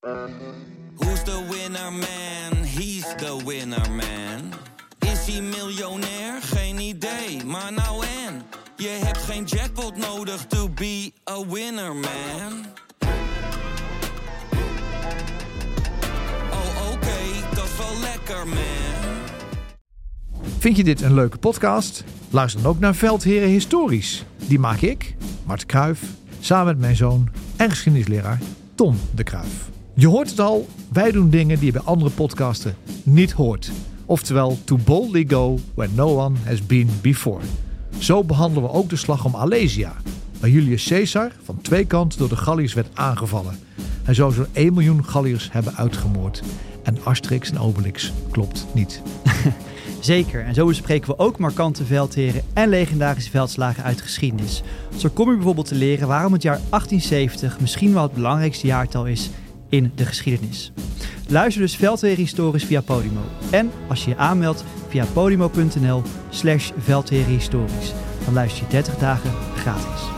Who's the winner man? He's the winner man. Is hij miljonair? Geen idee, maar nou en. Je hebt geen jackpot nodig to be a winner man. Oh oké, dat is wel lekker man. Vind je dit een leuke podcast? Luister dan ook naar Veldheren Historisch. Die maak ik, Mart Kruif, samen met mijn zoon en geschiedenisleraar Tom de Kruif. Je hoort het al, wij doen dingen die je bij andere podcasten niet hoort. Oftewel, to boldly go where no one has been before. Zo behandelen we ook de slag om Alesia, waar Julius Caesar van twee kanten door de Galliërs werd aangevallen. Hij zou zo'n 1 miljoen Galliërs hebben uitgemoord. En Asterix en Obelix klopt niet. Zeker, en zo bespreken we ook markante veldheren en legendarische veldslagen uit de geschiedenis. Zo kom je bijvoorbeeld te leren waarom het jaar 1870 misschien wel het belangrijkste jaartal is in de geschiedenis. Luister dus Veldheren Historisch via Podimo. En als je je aanmeldt via podimo.nl slash veldherenhistorisch. Dan luister je 30 dagen gratis.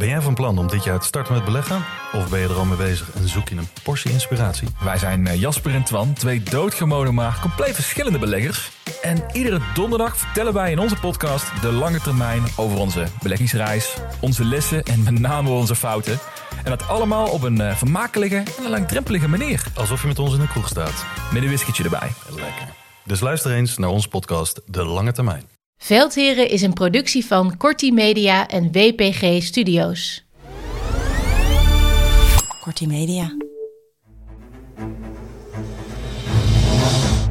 Ben jij van plan om dit jaar te starten met beleggen? Of ben je er al mee bezig en zoek je een portie inspiratie? Wij zijn eh, Jasper en Twan, twee doodgewone maar compleet verschillende beleggers. En iedere donderdag vertellen wij in onze podcast de lange termijn over onze beleggingsreis, onze lessen en met name onze fouten. En dat allemaal op een eh, vermakelijke en een langdrempelige manier. Alsof je met ons in de kroeg staat. Met een whiskietje erbij. Lekker. Dus luister eens naar onze podcast De Lange Termijn. Veldheren is een productie van Corti Media en WPG Studios. Kortie Media.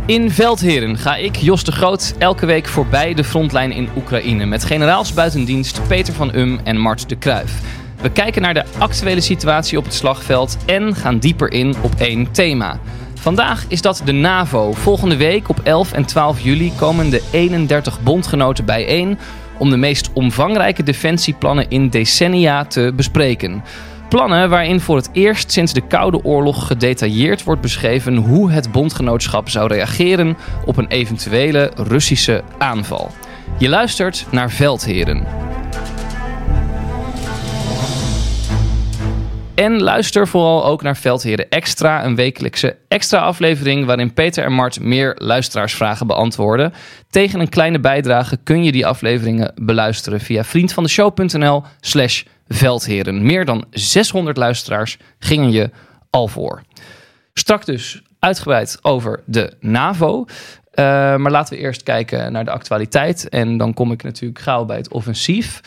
In Veldheren ga ik, Jos de Groot, elke week voorbij de frontlijn in Oekraïne met generaals buitendienst Peter van Um en Mart de Kruif. We kijken naar de actuele situatie op het slagveld en gaan dieper in op één thema. Vandaag is dat de NAVO. Volgende week op 11 en 12 juli komen de 31 bondgenoten bijeen om de meest omvangrijke defensieplannen in decennia te bespreken. Plannen waarin voor het eerst sinds de Koude Oorlog gedetailleerd wordt beschreven hoe het bondgenootschap zou reageren op een eventuele Russische aanval. Je luistert naar Veldheren. En luister vooral ook naar Veldheren Extra, een wekelijkse extra aflevering waarin Peter en Mart meer luisteraarsvragen beantwoorden. Tegen een kleine bijdrage kun je die afleveringen beluisteren via vriendvandeshow.nl slash veldheren. Meer dan 600 luisteraars gingen je al voor. Strak dus uitgebreid over de NAVO. Uh, maar laten we eerst kijken naar de actualiteit. En dan kom ik natuurlijk gauw bij het offensief.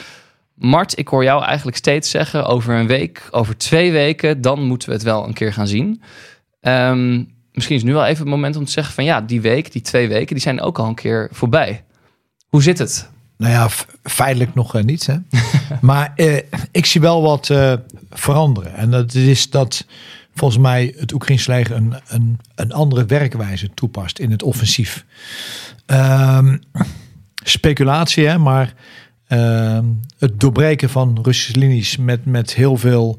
Mart, ik hoor jou eigenlijk steeds zeggen over een week, over twee weken, dan moeten we het wel een keer gaan zien. Ehm, misschien is nu wel even het moment om te zeggen van ja, die week, die twee weken, die zijn ook al een keer voorbij. Hoe zit het? Nou ja, feitelijk nog eh, niet. Hè? maar eh, ik zie wel wat eh, veranderen. En dat is dat volgens mij het Oekraïnse leger een, een, een andere werkwijze toepast in het offensief. Ehm, speculatie, hè, maar ehm, het doorbreken van Russische linies met, met heel veel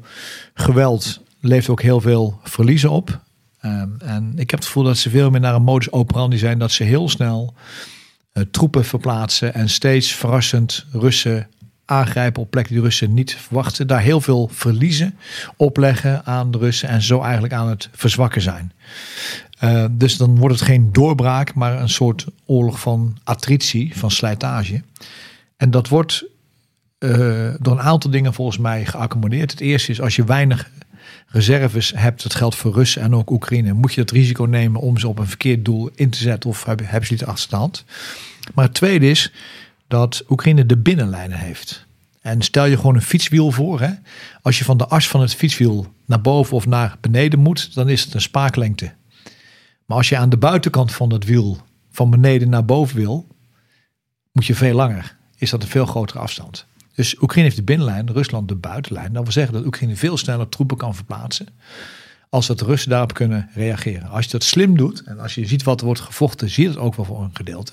geweld levert ook heel veel verliezen op. Ehm, en ik heb het gevoel dat ze veel meer naar een modus operandi zijn. Dat ze heel snel eh, troepen verplaatsen en steeds verrassend Russen aangrijpen op plekken die Russen niet verwachten. Daar heel veel verliezen opleggen aan de Russen en zo eigenlijk aan het verzwakken zijn. Uh, dus dan wordt het geen doorbraak, maar een soort oorlog van attritie, van slijtage. En dat wordt uh, door een aantal dingen volgens mij geaccommodeerd. Het eerste is als je weinig reserves hebt, dat geldt voor Russen en ook Oekraïne, moet je het risico nemen om ze op een verkeerd doel in te zetten of hebben, hebben ze niet achter de hand. Maar het tweede is dat Oekraïne de binnenlijnen heeft. En stel je gewoon een fietswiel voor. Hè? Als je van de as van het fietswiel naar boven of naar beneden moet, dan is het een spaaklengte. Maar als je aan de buitenkant van dat wiel van beneden naar boven wil, moet je veel langer. Is dat een veel grotere afstand. Dus Oekraïne heeft de binnenlijn, Rusland de buitenlijn. Dat wil zeggen dat Oekraïne veel sneller troepen kan verplaatsen. Als dat de Russen daarop kunnen reageren. Als je dat slim doet en als je ziet wat er wordt gevochten, zie je dat ook wel voor een gedeelte.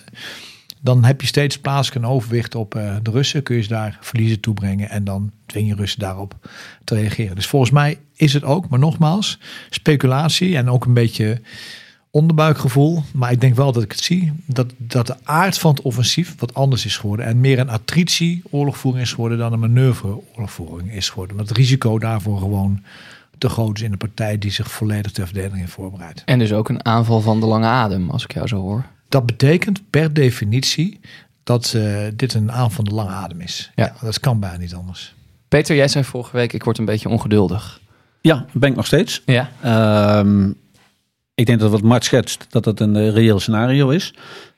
Dan heb je steeds plaatselijk een overwicht op uh, de Russen. Kun je ze daar verliezen toebrengen en dan dwing je Russen daarop te reageren. Dus volgens mij is het ook, maar nogmaals, speculatie en ook een beetje onderbuikgevoel. Maar ik denk wel dat ik het zie. Dat, dat de aard van het offensief wat anders is geworden. En meer een attritie oorlogvoering is geworden dan een manoeuvre oorlogvoering is geworden. Omdat het risico daarvoor gewoon te groot is in de partij die zich volledig ter verdediging voorbereidt. En dus ook een aanval van de lange adem, als ik jou zo hoor. Dat betekent per definitie dat uh, dit een aanval van de lange adem is. Ja. Ja. dat kan bijna niet anders. Peter, jij zei vorige week, ik word een beetje ongeduldig. Ja, ben ik nog steeds. Ja. Ehm, ik denk dat wat Mart schetst, dat het een uh, reëel scenario is.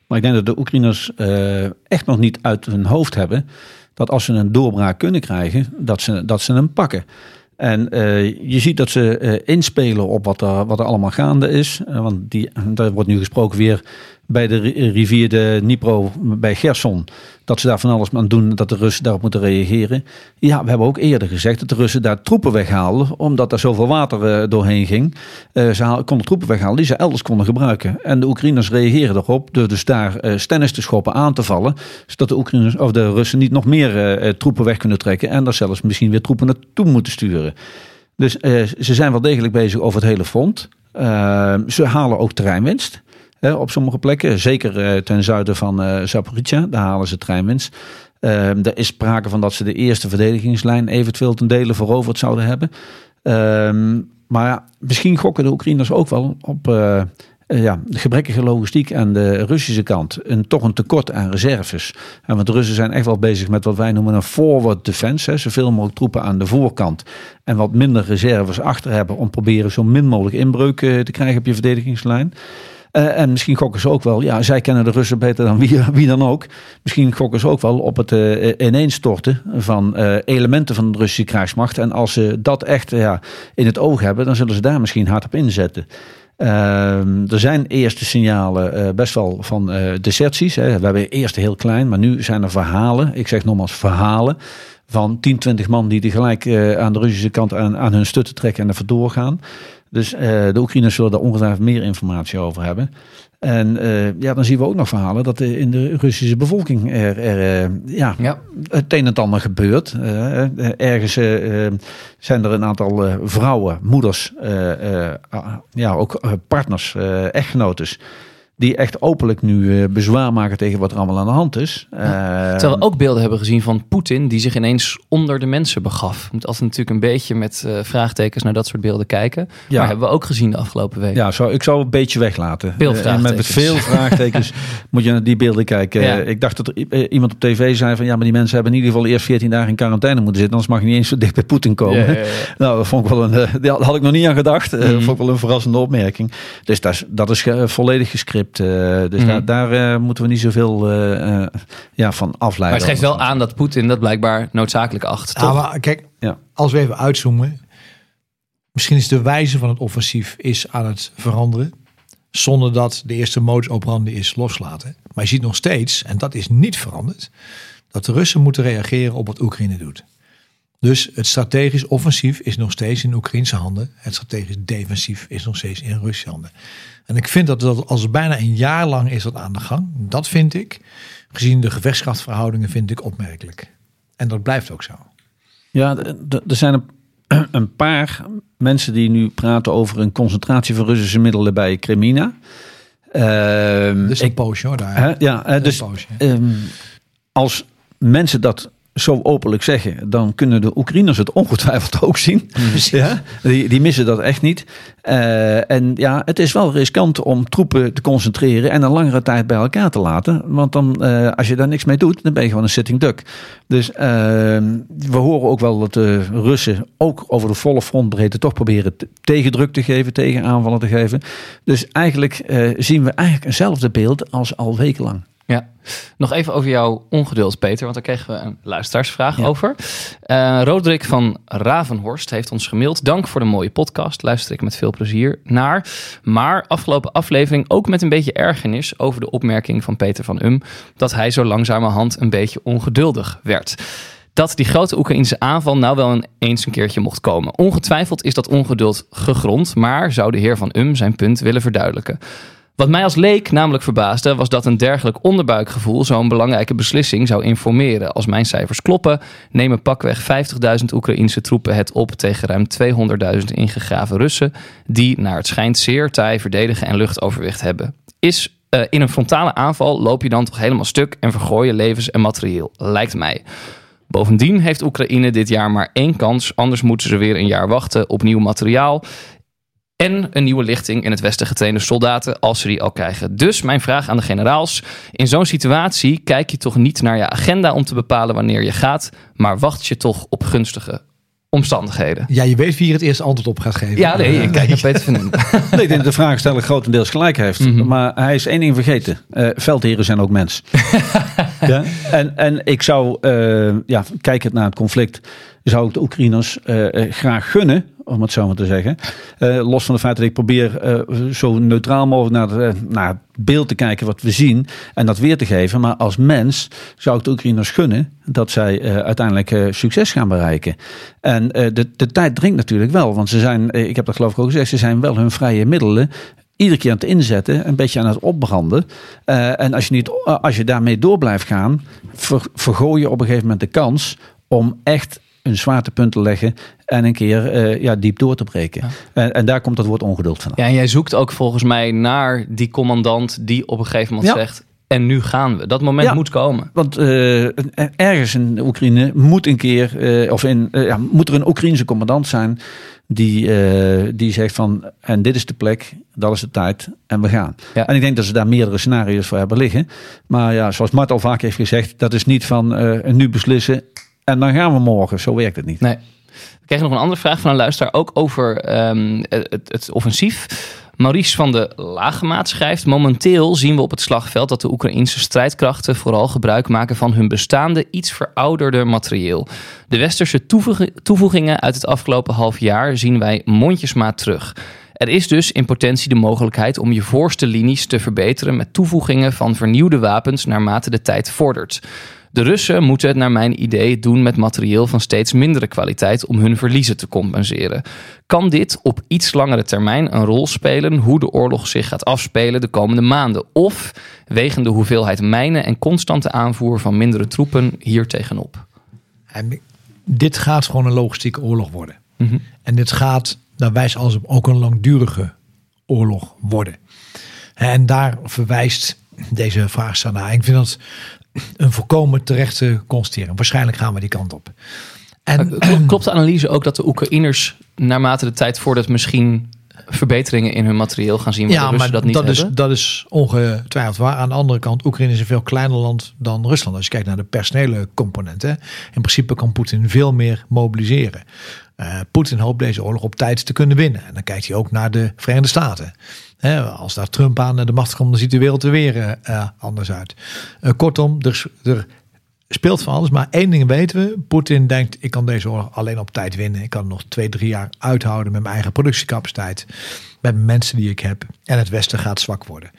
Maar ik denk dat de Oekraïners uh, echt nog niet uit hun hoofd hebben dat als ze een doorbraak kunnen krijgen, dat ze, dat ze hem pakken. En uh, je ziet dat ze inspelen op wat er, wat er allemaal gaande is. Want die, daar wordt nu gesproken weer bij de rivier de Dnipro, bij Gerson. Dat ze daar van alles aan doen, dat de Russen daarop moeten reageren. Ja, we hebben ook eerder gezegd dat de Russen daar troepen weghaalden. Omdat er zoveel water doorheen ging. ze haal, konden troepen weghalen die ze elders konden gebruiken. En de Oekraïners reageren erop door dus daar stennis te schoppen aan te vallen. Zodat de, Oekraïners, of de Russen niet nog meer troepen weg kunnen trekken. En daar zelfs misschien weer troepen naartoe moeten sturen. Dus ze zijn wel degelijk bezig over het hele front. Ze halen ook terreinwinst op sommige plekken. Zeker uh, ten zuiden van uh, daar halen ze terreinwinst. er is sprake van dat ze de eerste verdedigingslijn eventueel ten dele veroverd zouden hebben. Ehm, maar ja, misschien gokken de Oekraïners ook wel op uh, ja, de gebrekkige logistiek aan de Russische kant. En toch een tekort aan reserves. En want de Russen zijn echt wel bezig met wat wij noemen een forward defense. Zoveel mogelijk troepen aan de voorkant. En wat minder reserves achter hebben om proberen zo min mogelijk inbreuk te krijgen op je verdedigingslijn. Uh, en misschien gokken ze ook wel, ja, zij kennen de Russen beter dan wie, dan ook. Misschien gokken ze ook wel op het uh, ineenstorten van uh, elementen van de Russische krijgsmacht. En als ze dat echt ja, in het oog hebben, dan zullen ze daar misschien hard op inzetten. Uh, er zijn eerste signalen uh, best wel van uh, deserties. Hè. We hebben eerst heel klein, maar nu zijn er verhalen. Ik zeg nogmaals verhalen. Van 10, 20 man die tegelijk aan de Russische kant aan, aan hun stutten trekken en er vandoor gaan. Dus uh, de Oekraïners zullen daar ongetwijfeld meer informatie over hebben. En uh, ja, dan zien we ook nog verhalen dat in de Russische bevolking er, er uh, ja, ja, het een en het ander gebeurt. ergens zijn er een aantal vrouwen, moeders, ja, ook partners, echtgenotes die echt openlijk nu uh, bezwaar maken tegen wat er allemaal aan de hand is. Ja. Terwijl we ook beelden hebben gezien van Poetin die zich ineens onder de mensen begaf. Je moet altijd natuurlijk een beetje met uh, vraagtekens naar dat soort beelden kijken. Ja. Maar hebben we ook gezien de afgelopen week. Ja, zo, ik zou een beetje weglaten. en met, met veel vraagtekens moet je naar die beelden kijken. Ja. Ik dacht dat er iemand op tv zei van ja, maar die mensen hebben in ieder geval eerst 14 dagen in quarantaine moeten zitten. Anders mag je niet eens zo dicht bij Poetin komen. Nou, dat vond ik wel een, daar had ik nog niet aan gedacht. Mm. vond ik wel een verrassende opmerking. Dus dat is, dat is volledig gescript. Uh, dus mm. daar, daar uh, moeten we niet zoveel uh, ja, van afleiden. Maar het geeft wel aan dat Poetin dat blijkbaar noodzakelijk acht. Ja, maar kijk, ja. als we even uitzoomen. Misschien is de wijze van het offensief is aan het veranderen. Zonder dat de eerste modus operandi is loslaten. Maar je ziet nog steeds, en dat is niet veranderd. Dat de Russen moeten reageren op wat Oekraïne doet. Dus het strategisch offensief is nog steeds in Oekraïnse handen. Het strategisch defensief is nog steeds in Russische handen. En ik vind dat dat als bijna een jaar lang is dat aan de gang. Dat vind ik, gezien de gevechtskrachtverhoudingen, vind ik opmerkelijk. En dat blijft ook zo. Ja, er zijn een, paar mensen die nu praten over een concentratie van Russische middelen bij Kremina. Uh, dus een ik, poosje hoor daar. Uh, ja, dus poosje, um, als mensen dat zo openlijk zeggen, dan kunnen de Oekraïners het ongetwijfeld ook zien. Ja, die, die missen dat echt niet. Uh, en ja, het is wel riskant om troepen te concentreren en een langere tijd bij elkaar te laten. Want dan, uh, als je daar niks mee doet, dan ben je gewoon een sitting duck. Dus uh, we horen ook wel dat de Russen ook over de volle frontbreedte toch proberen tegendruk te geven, tegen aanvallen te geven. Dus eigenlijk zien we eigenlijk eenzelfde beeld als al wekenlang. Ja, nog even over jouw ongeduld, Peter, want daar kregen we een luisteraarsvraag ja. over. Uh, Roderick van Ravenhorst heeft ons gemaild. Dank voor de mooie podcast. Luister ik met veel plezier naar. Maar afgelopen aflevering ook met een beetje ergernis over de opmerking van Peter van Um dat hij zo langzamerhand een beetje ongeduldig werd dat die grote Oekraïnse aanval nou wel een, eens een keertje mocht komen. Ongetwijfeld is dat ongeduld gegrond, maar zou de heer Van Um zijn punt willen verduidelijken. Wat mij als leek namelijk verbaasde, was dat een dergelijk onderbuikgevoel zo'n belangrijke beslissing zou informeren. Als mijn cijfers kloppen, nemen pakweg 50.000 Oekraïnse troepen het op tegen ruim 200.000 ingegraven Russen, die naar het schijnt zeer taai verdedigen en luchtoverwicht hebben. Is uh, in een frontale aanval loop je dan toch helemaal stuk en vergooi je levens en materieel, lijkt mij. Bovendien heeft Oekraïne dit jaar maar één kans, anders moeten ze weer een jaar wachten op nieuw materiaal. En een nieuwe lichting in het Westen getrainde soldaten als ze die al krijgen. Dus mijn vraag aan de generaals. In zo'n situatie kijk je toch niet naar je agenda om te bepalen wanneer je gaat. Maar wacht je toch op gunstige omstandigheden. Ja, je weet wie hier het eerste antwoord op gaat geven. Ja, nee, ik kijk naar Peter van Den. Nee, ik denk dat de vraagsteller grotendeels gelijk heeft. Mhm. Maar hij is één ding vergeten. Eh, veldheren zijn ook mens. ja? en, en ik zou, eh ja, kijkend naar het conflict, zou ik de Oekraïners eh, graag gunnen, om het zo maar te zeggen. Eh, los van het feit dat ik probeer eh, zo neutraal mogelijk naar, de, naar het beeld te kijken wat we zien en dat weer te geven. Maar als mens zou ik de Oekraïners gunnen dat zij eh, uiteindelijk eh, succes gaan bereiken. En eh, de, de tijd dringt natuurlijk wel, want ze zijn, eh, ik heb dat geloof ik ook gezegd, ze zijn wel hun vrije middelen iedere keer aan het inzetten, een beetje aan het opbranden. Eh, en als je, niet, als je daarmee door blijft gaan, ver, vergooi je op een gegeven moment de kans om echt een zwaartepunt te leggen en een keer eh, ja, diep door te breken. En, en daar komt dat woord ongeduld vandaan. Ja, en jij zoekt ook volgens mij naar die commandant die op een gegeven moment Ja. zegt... en nu gaan we. Dat moment Ja. moet komen. Want eh, ergens in Oekraïne moet een keer, eh, of in, ja, moet er een Oekraïense commandant zijn die, die zegt van, en dit is de plek, dat is de tijd en we gaan. Ja. En ik denk dat ze daar meerdere scenario's voor hebben liggen. Maar ja, zoals Mart al vaak heeft gezegd, dat is niet van nu beslissen en dan gaan we morgen. Zo werkt het niet. Nee. We kregen nog een andere vraag van een luisteraar, ook over ehm, het, het offensief. Maurice van de Lagemaat schrijft: Momenteel zien we op het slagveld dat de Oekraïnse strijdkrachten vooral gebruik maken van hun bestaande, iets verouderde materieel. De westerse toevoeg- toevoegingen uit het afgelopen half jaar zien wij mondjesmaat terug. Er is dus in potentie de mogelijkheid om je voorste linies te verbeteren met toevoegingen van vernieuwde wapens naarmate de tijd vordert. De Russen moeten het naar mijn idee doen met materieel van steeds mindere kwaliteit om hun verliezen te compenseren. Kan dit op iets langere termijn een rol spelen hoe de oorlog zich gaat afspelen de komende maanden? Of wegen de hoeveelheid mijnen en constante aanvoer van mindere troepen hier tegenop? En dit gaat gewoon een logistieke oorlog worden. Mhm. En dit gaat, daar wijst alles op, ook een langdurige oorlog worden. En daar verwijst deze vraagsteller naar. Ik vind dat een volkomen terechte constatering. Waarschijnlijk gaan we die kant op. En Kl- Klopt de analyse ook dat de Oekraïners naarmate de tijd vordert misschien verbeteringen in hun materieel gaan zien ja, maar dat dat, niet is, hebben? dat is ongetwijfeld waar. Aan de andere kant, Oekraïne is een veel kleiner land dan Rusland. Als je kijkt naar de personele componenten. In principe kan Poetin veel meer mobiliseren. Eh, Poetin hoopt deze oorlog op tijd te kunnen winnen. En dan kijkt hij ook naar de Verenigde Staten. Als daar Trump aan de macht komt, dan ziet de wereld er weer eh, eh, anders uit. Kortom, er, er speelt van alles. Maar één ding weten we. Poetin denkt, ik kan deze oorlog alleen op tijd winnen. Ik kan nog twee, drie jaar uithouden met mijn eigen productiecapaciteit. Met mensen die ik heb. En het Westen gaat zwak worden.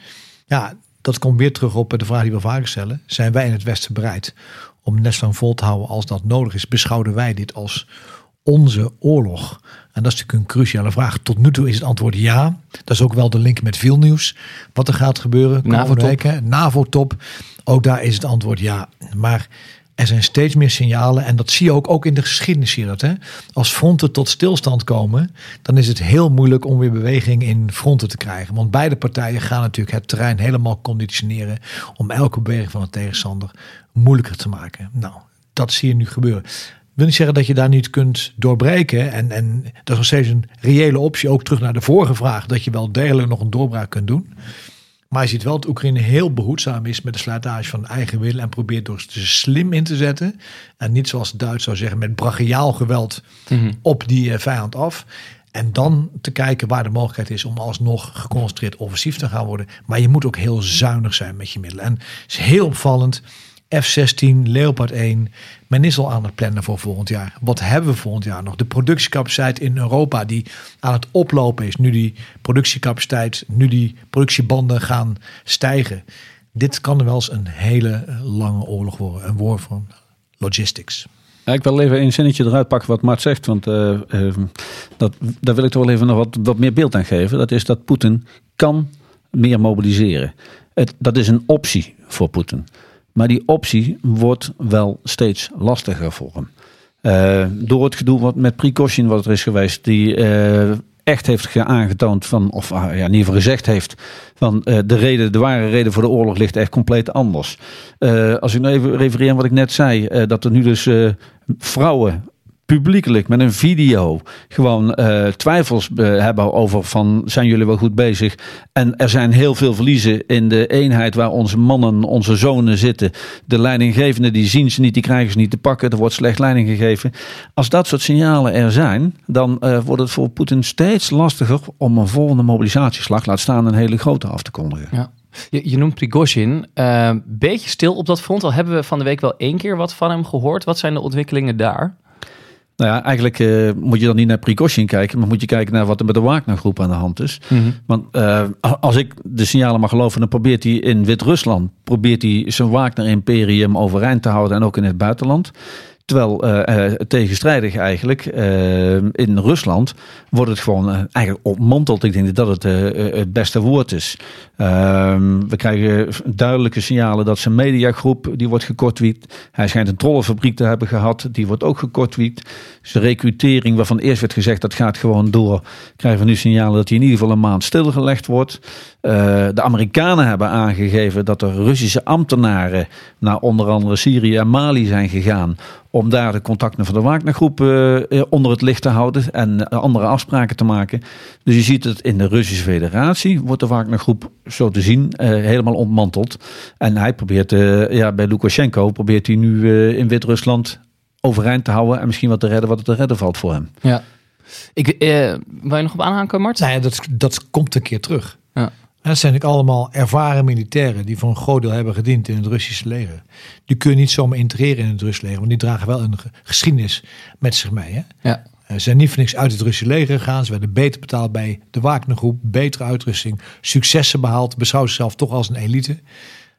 Ja, dat komt weer terug op de vraag die we vaker stellen. Zijn wij in het Westen bereid om net zo vol te houden als dat nodig is? Beschouwen wij dit als onze oorlog? En dat is natuurlijk een cruciale vraag. Tot nu toe is het antwoord ja. Dat is ook wel de link met veel nieuws. Wat er gaat gebeuren NAVO-top. NAVO-top. Ook daar is het antwoord ja. Maar er zijn steeds meer signalen. En dat zie je ook, ook in de geschiedenis. Zie je dat, hè? Als fronten tot stilstand komen. Dan is het heel moeilijk om weer beweging in fronten te krijgen. Want beide partijen gaan natuurlijk het terrein helemaal conditioneren. Om elke beweging van de tegenstander moeilijker te maken. Nou, dat zie je nu gebeuren. Ik wil niet zeggen dat je daar niet kunt doorbreken. En, en dat is nog steeds een reële optie. Ook terug naar de vorige vraag. Dat je wel degelijk nog een doorbraak kunt doen. Maar je ziet wel dat Oekraïne heel behoedzaam is met de slijtage van eigen willen. En probeert door ze slim in te zetten. En niet zoals de Duits zou zeggen met brachiaal geweld op die eh, vijand af. En dan te kijken waar de mogelijkheid is om alsnog geconcentreerd offensief te gaan worden. Maar je moet ook heel zuinig zijn met je middelen. En het is heel opvallend. F-16, Leopard 1. Men is al aan het plannen voor volgend jaar. Wat hebben we volgend jaar nog? De productiecapaciteit in Europa die aan het oplopen is. Nu die productiecapaciteit, nu die productiebanden gaan stijgen. Dit kan wel eens een hele lange oorlog worden. Een war van logistics. Ik wil even een zinnetje eruit pakken wat Mart zegt. Want eh, eh, dat, daar wil ik toch wel even nog wat, wat meer beeld aan geven. Dat is dat Poetin kan meer mobiliseren. Het, dat is een optie voor Poetin. Maar die optie wordt wel steeds lastiger voor hem. Eh, door het gedoe wat met Prigozhin wat er is geweest. Die eh, echt heeft ge- aangetoond van, of ah, ja, in ieder geval gezegd heeft Van eh, de reden, de ware reden voor de oorlog ligt echt compleet anders. Als ik nou even refereer aan wat ik net zei, dat er nu dus vrouwen publiekelijk met een video gewoon eh, twijfels eh, hebben over van zijn jullie wel goed bezig en er zijn heel veel verliezen in de eenheid waar onze mannen, onze zonen zitten. De leidinggevenden die zien ze niet, die krijgen ze niet te pakken, er wordt slecht leiding gegeven. Als dat soort signalen er zijn, dan eh, wordt het voor Poetin steeds lastiger om een volgende mobilisatieslag, laat staan een hele grote af te kondigen. Ja. Je, noemt Prigozhin. Eh, beetje stil op dat front. Al hebben we van de week wel één keer wat van hem gehoord. Wat zijn de ontwikkelingen daar? Nou ja, eigenlijk eh, moet je dan niet naar Prigozhin kijken, maar moet je kijken naar wat er met de Wagner-groep aan de hand is. Want eh, als ik de signalen mag geloven, dan probeert hij in Wit-Rusland probeert hij zijn Wagner-imperium overeind te houden en ook in het buitenland. Terwijl eh, eh, tegenstrijdig eigenlijk eh, in Rusland wordt het gewoon eigenlijk ontmanteld. Ik denk dat het, het beste woord is. Ehm, we krijgen duidelijke signalen dat zijn mediagroep die wordt gekortwiekt. Hij schijnt een trollenfabriek te hebben gehad, die wordt ook gekortwiekt. Zijn recrutering, waarvan eerst werd gezegd dat gaat gewoon door, krijgen we nu signalen dat hij in ieder geval een maand stilgelegd wordt. De Amerikanen hebben aangegeven dat er Russische ambtenaren naar onder andere Syrië en Mali zijn gegaan om daar de contacten van de Wagnergroep eh, eh, onder het licht te houden en eh, andere afspraken te maken. Dus je ziet het in de Russische Federatie wordt de Wagnergroep zo te zien eh, helemaal ontmanteld. En hij probeert, eh, ja, bij Lukashenko probeert hij nu eh, in Wit-Rusland overeind te houden en misschien wat te redden wat er te redden valt voor hem. Ja. Ik, eh, wil je nog op aanhaken, Mart? Nou ja, dat, dat komt een keer terug. Dat zijn ook allemaal ervaren militairen die voor een groot deel hebben gediend in het Russische leger. Die kun je niet zomaar integreren in het Russische leger, want die dragen wel een ge- geschiedenis met zich mee. Hè? Ja. Ze zijn niet voor niks uit het Russische leger gegaan. Ze werden beter betaald bij de Wagnergroep, betere uitrusting, successen behaald, beschouwt zichzelf toch als een elite.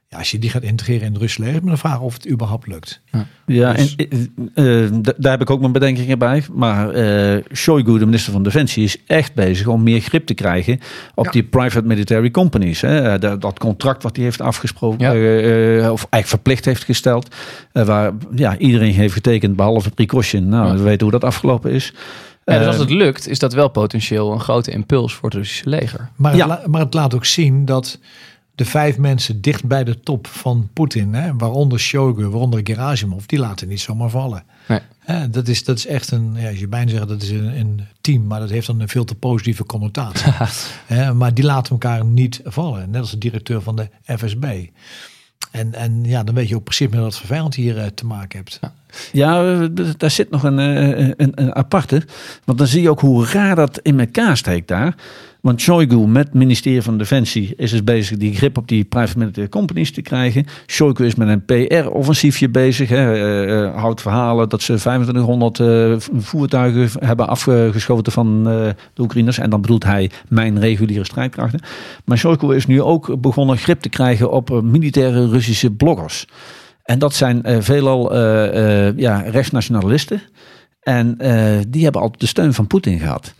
Ja, als je die gaat integreren in het Russische leger, je vragen of het überhaupt lukt. Ja, Dus- en eh, eh, daar heb ik ook mijn bedenkingen bij. Maar eh Shoigu, de minister van Defensie, is echt bezig om meer grip te krijgen op Ja. die private military companies. Hè. Dat, dat contract wat hij heeft afgesproken, Ja. of eigenlijk verplicht heeft gesteld, waar ja, iedereen heeft getekend, behalve Precaution. Nou, Ja. we weten hoe dat afgelopen is. Ja, dus als het lukt, is dat wel potentieel een grote impuls voor het Russische leger. Maar het, Ja. la- maar het laat ook zien dat de vijf mensen dicht bij de top van Poetin, hè, waaronder Shoigu, waaronder Gerasimov, die laten niet zomaar vallen. Nee. Hè, dat, is, dat is echt een, ja, je bijna zeggen dat is een, een team, maar dat heeft dan een veel te positieve connotatie. Hè, maar die laten elkaar niet vallen, net als de directeur van de FSB. En, en ja, dan weet je ook precies met wat voor vijand je hier eh, te maken hebt. Ja, eh, daar zit nog een, eh, een, een aparte. Want dan zie je ook hoe raar dat in elkaar steekt daar. Want Shoigu met het ministerie van Defensie is dus bezig die grip op die private military companies te krijgen. Shoigu is met een PR-offensiefje bezig. Hè. eh, eh, houdt verhalen dat ze 2500 eh, voertuigen hebben afgeschoten van de Oekraïners. En dan bedoelt hij mijn reguliere strijdkrachten. Maar Shoigu is nu ook begonnen grip te krijgen op militaire Russische bloggers. En dat zijn veelal ja, rechtsnationalisten. En die hebben altijd de steun van Poetin gehad.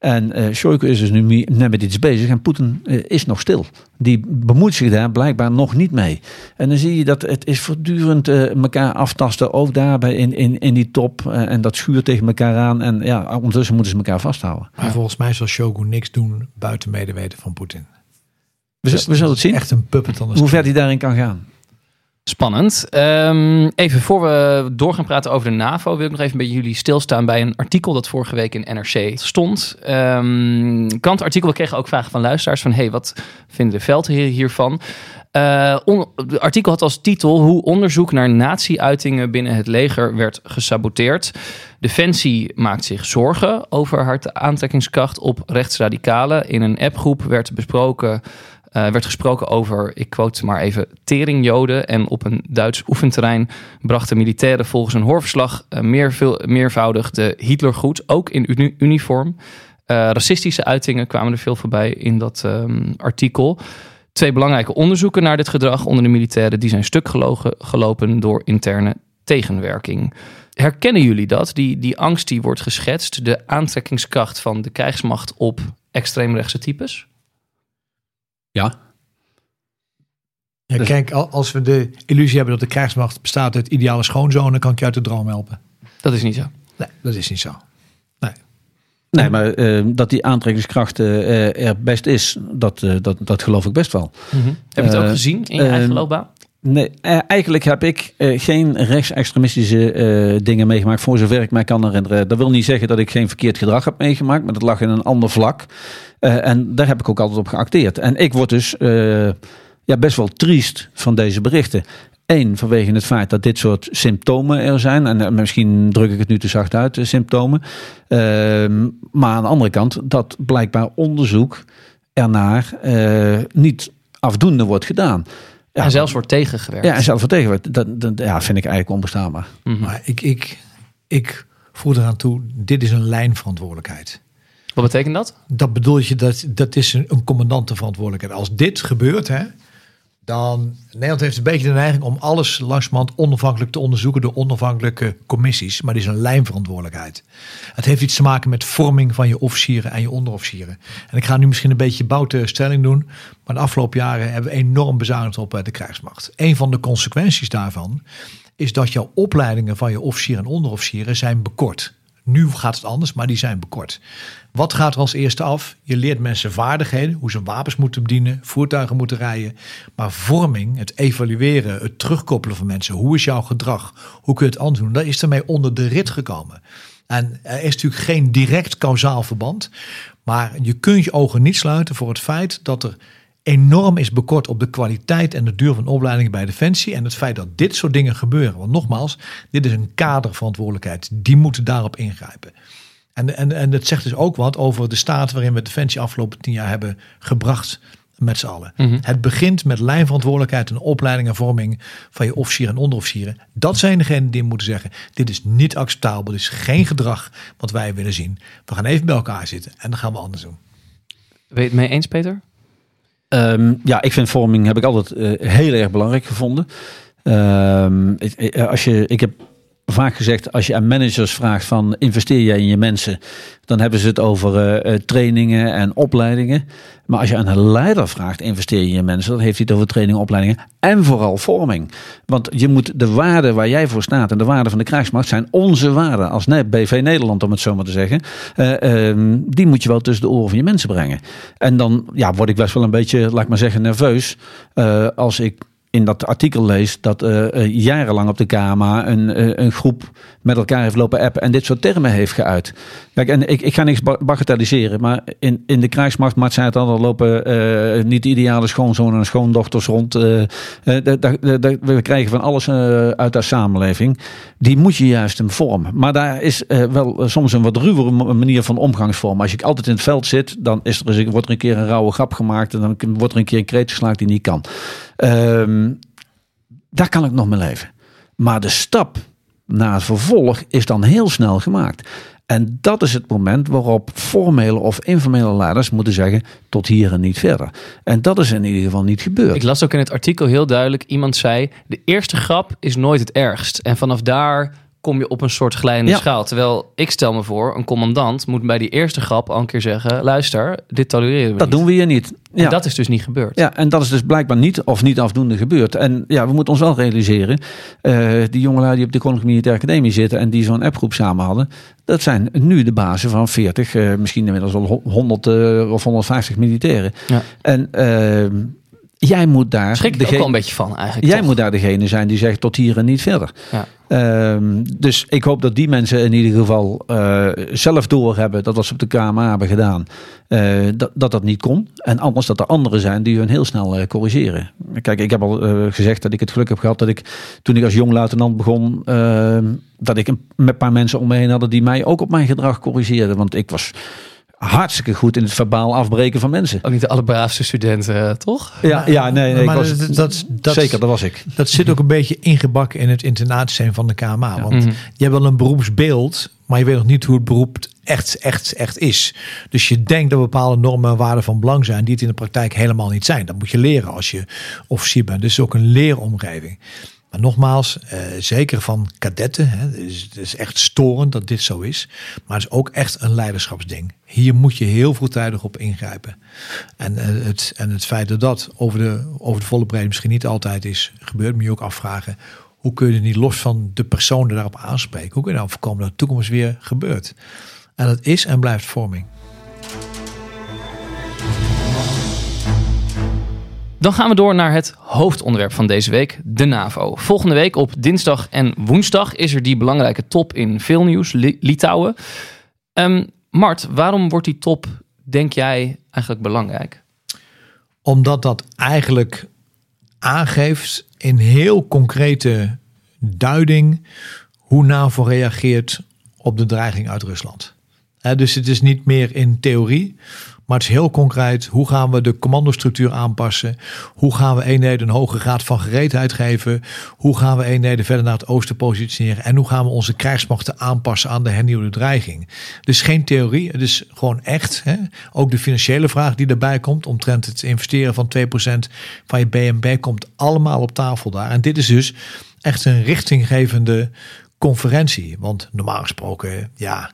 En eh Shoigu is dus nu net met iets bezig en Poetin eh, is nog stil. Die bemoeit zich daar blijkbaar nog niet mee. En dan zie je dat het is voortdurend eh, elkaar aftasten, ook daarbij in, in, in die top. eh, en dat schuurt tegen elkaar aan. En ja, ondertussen moeten ze elkaar vasthouden. Maar volgens mij zal Shogun niks doen buiten medeweten van Poetin. We, we zullen het zien. Echt een puppet Hoe ver hij daarin kan gaan. Spannend. Ehm, even voor we door gaan praten over de NAVO, wil ik nog even bij jullie stilstaan bij een artikel dat vorige week in NRC stond. Ehm krantartikel, we kregen ook vragen van luisteraars van, hey, wat vinden de veldheren hiervan? Eh, het artikel had als titel hoe onderzoek naar nazi-uitingen binnen het leger werd gesaboteerd. Defensie maakt zich zorgen over haar aantrekkingskracht op rechtsradicalen. In een appgroep werd besproken eh, werd gesproken over, ik quote maar even, teringjoden. En op een Duits oefenterrein brachten militairen volgens een hoorverslag eh, meerveel, meervoudig de Hitlergroet, ook in uni- uniform. Eh, racistische uitingen kwamen er veel voorbij in dat ehm, artikel. Twee belangrijke onderzoeken naar dit gedrag onder de militairen, die zijn stuk gelogen, gelopen door interne tegenwerking. Herkennen jullie dat? Die, die angst die wordt geschetst, de aantrekkingskracht van de krijgsmacht op extreemrechtse types? Ja. Ja, Dus- Kijk, al- als we de illusie hebben dat de krijgsmacht bestaat uit ideale schoonzonen, kan ik je uit de droom helpen. Dat is niet zo. Nee, dat is niet zo. Nee. Nee, maar eh, dat die aantrekkingskracht eh, er best is, dat, eh, dat, dat geloof ik best wel. Heb je het ook gezien in je eigen loopbaan? Nee, eh, eigenlijk heb ik eh, geen rechtsextremistische eh, dingen meegemaakt, voor zover ik mij kan herinneren. Dat wil niet zeggen dat ik geen verkeerd gedrag heb meegemaakt, maar dat lag in een ander vlak. Eh, en daar heb ik ook altijd op geacteerd. En ik word dus eh, ja, best wel triest van deze berichten. Eén, vanwege het feit dat dit soort symptomen er zijn. En eh, misschien druk ik het nu te zacht uit, de symptomen. Ehm, maar aan de andere kant, dat blijkbaar onderzoek ernaar eh, niet afdoende wordt gedaan. Ja, en zelfs wordt tegengewerkt. ja, en zelf vertegenwoordigd. Dat, dat ja, vind ik eigenlijk onbestaanbaar. Mhm. Maar ik, ik, ik voer eraan toe, dit is een lijnverantwoordelijkheid. Wat betekent dat? Dat bedoel je, dat, dat is een, een commandantenverantwoordelijkheid. Als dit gebeurt, hè, dan... Nederland heeft een beetje de neiging om alles langzamerhand onafhankelijk te onderzoeken door onafhankelijke commissies. Maar dit is een lijnverantwoordelijkheid. Het heeft iets te maken met vorming van je officieren en je onderofficieren. En ik ga nu misschien een beetje boute stelling doen. Maar de afgelopen jaren hebben we enorm bezuinigd op eh, de krijgsmacht. Een van de consequenties daarvan is dat jouw opleidingen van je officieren en onderofficieren zijn bekort. Nu gaat het anders, maar die zijn bekort. Wat gaat er als eerste af? Je leert mensen vaardigheden, hoe ze wapens moeten bedienen, voertuigen moeten rijden. Maar vorming, het evalueren, het terugkoppelen van mensen. Hoe is jouw gedrag? Hoe kun je het anders doen? Dat is ermee onder de rit gekomen. En er is natuurlijk geen direct kausaal verband. Maar je kunt je ogen niet sluiten voor het feit dat er enorm is bekort op de kwaliteit en de duur van opleidingen bij Defensie. En het feit dat dit soort dingen gebeuren. Want nogmaals, dit is een kaderverantwoordelijkheid. Die moeten daarop ingrijpen. En, en, en het zegt dus ook wat over de staat waarin we Defensie afgelopen tien jaar hebben gebracht met z'n allen. Het begint met lijnverantwoordelijkheid en opleiding en vorming van je officieren en onderofficieren. Dat zijn degenen die moeten zeggen, dit is niet acceptabel, dit is geen gedrag wat wij willen zien. We gaan even bij elkaar zitten en dan gaan we anders doen. Je het mee eens, Peter? Ehm, ja, ik vind vorming heb ik altijd eh, heel erg belangrijk gevonden. Ehm, ik- als je, ik heb vaak gezegd, als je aan managers vraagt van investeer jij in je mensen, dan hebben ze het over eh, eh, trainingen en opleidingen. Maar als je aan een leider vraagt, investeer je in je mensen, dan heeft hij het over trainingen, opleidingen en vooral vorming. Want je moet de waarden waar jij voor staat en de waarden van de krijgsmacht zijn onze waarden als BV Nederland, om het zo maar te zeggen. Eh, ehm, die moet je wel tussen de oren van je mensen brengen. En dan ja, word ik best wel een beetje, laat ik maar zeggen, nerveus als ik in dat artikel lees dat eh, eh, jarenlang op de KMA een, eh, een groep met elkaar heeft lopen appen en dit soort termen heeft geuit. Kijk, en ik, ik ga niks ba- bagatelliseren, maar in, in de krijgsmacht, Mart zei het al, er lopen niet de ideale schoonzonen en schoondochters rond. we krijgen van alles uit de samenleving. Die moet je juist in vormen. Maar daar is wel soms een wat ruwere manier van omgangsvorm. Als je altijd in het veld zit, dan is er, wordt er een keer een rauwe grap gemaakt en dan wordt er een keer een kreet geslagen die niet kan. Ehm, daar kan ik nog mee leven. Maar de stap naar het vervolg is dan heel snel gemaakt. En dat is het moment waarop formele of informele leiders moeten zeggen: tot hier en niet verder. En dat is in ieder geval niet gebeurd. Ik las ook in het artikel heel duidelijk. Iemand zei, de eerste grap is nooit het ergst. En vanaf daar kom je op een soort glijdende Ja. schaal. Terwijl ik stel me voor, een commandant moet bij die eerste grap al een keer zeggen... luister, dit tolereren we dat niet. doen we hier niet. En dat is dus niet gebeurd. Ja, en dat is dus blijkbaar niet of niet afdoende gebeurd. En ja, we moeten ons wel realiseren, eh, die jongelui die op de Koninklijke Militaire Academie zitten en die zo'n appgroep samen hadden, dat zijn nu de bazen van 40, eh, misschien inmiddels wel 100 eh, of 150 militairen. Ja. En ehm, jij moet daar. Schrik ik ook wel een beetje van eigenlijk. Jij toch? moet daar degene zijn die zegt tot hier en niet verder. Ja. Ehm, dus ik hoop dat die mensen in ieder geval eh, zelf doorhebben dat wat ze op de KMA hebben gedaan, eh, dat, dat dat niet kon. En anders dat er anderen zijn die hun heel snel eh, corrigeren. Kijk, ik heb al gezegd dat ik het geluk heb gehad dat ik toen ik als jong luitenant begon, ehm, dat ik een, met een paar mensen om me heen hadden die mij ook op mijn gedrag corrigeerden. Want ik was hartstikke goed in het verbaal afbreken van mensen. Ook niet de allerbraafste studenten, eh, toch? Ja, ja nee, nee ik was, dat- dat- dat- zeker, dat was ik. Dat zit ook een beetje ingebakken in het internaatsysteem van de KMA. Want Mhm. je hebt wel een beroepsbeeld, maar je weet nog niet hoe het beroep echt, echt, echt is. Dus je denkt dat bepaalde normen en waarden van belang zijn die het in de praktijk helemaal niet zijn. Dat moet je leren als je officier bent. Dus het is ook een leeromgeving. Maar nogmaals, eh, zeker van kadetten, hè, het, is, is echt storend dat dit zo is. Maar het is ook echt een leiderschapsding. Hier moet je heel vroegtijdig op ingrijpen. En, eh, het, en het feit dat dat over de, over de volle breedte misschien niet altijd is gebeurd, moet je ook afvragen. Hoe kun je niet los van de persoon die daarop aanspreken? Hoe kun je nou voorkomen dat de toekomst weer gebeurt? En dat is en blijft vorming. Dan gaan we door naar het hoofdonderwerp van deze week, de NAVO. Volgende week op dinsdag en woensdag is er die belangrijke top in Vilnius, Li- Litouwen. Ehm, Mart, waarom wordt die top, denk jij, eigenlijk belangrijk? Omdat dat eigenlijk aangeeft in heel concrete duiding hoe NAVO reageert op de dreiging uit Rusland. Dus het is niet meer in theorie, maar het is heel concreet. Hoe gaan we de commandostructuur aanpassen? Hoe gaan we eenheden een hoge graad van gereedheid geven? Hoe gaan we eenheden verder naar het oosten positioneren? En hoe gaan we onze krijgsmachten aanpassen aan de hernieuwde dreiging? Dus geen theorie, het is gewoon echt. Hè? Ook de financiële vraag die erbij komt, omtrent het investeren van 2% van je BNB, komt allemaal op tafel daar. En dit is dus echt een richtinggevende conferentie. Want normaal gesproken, ja,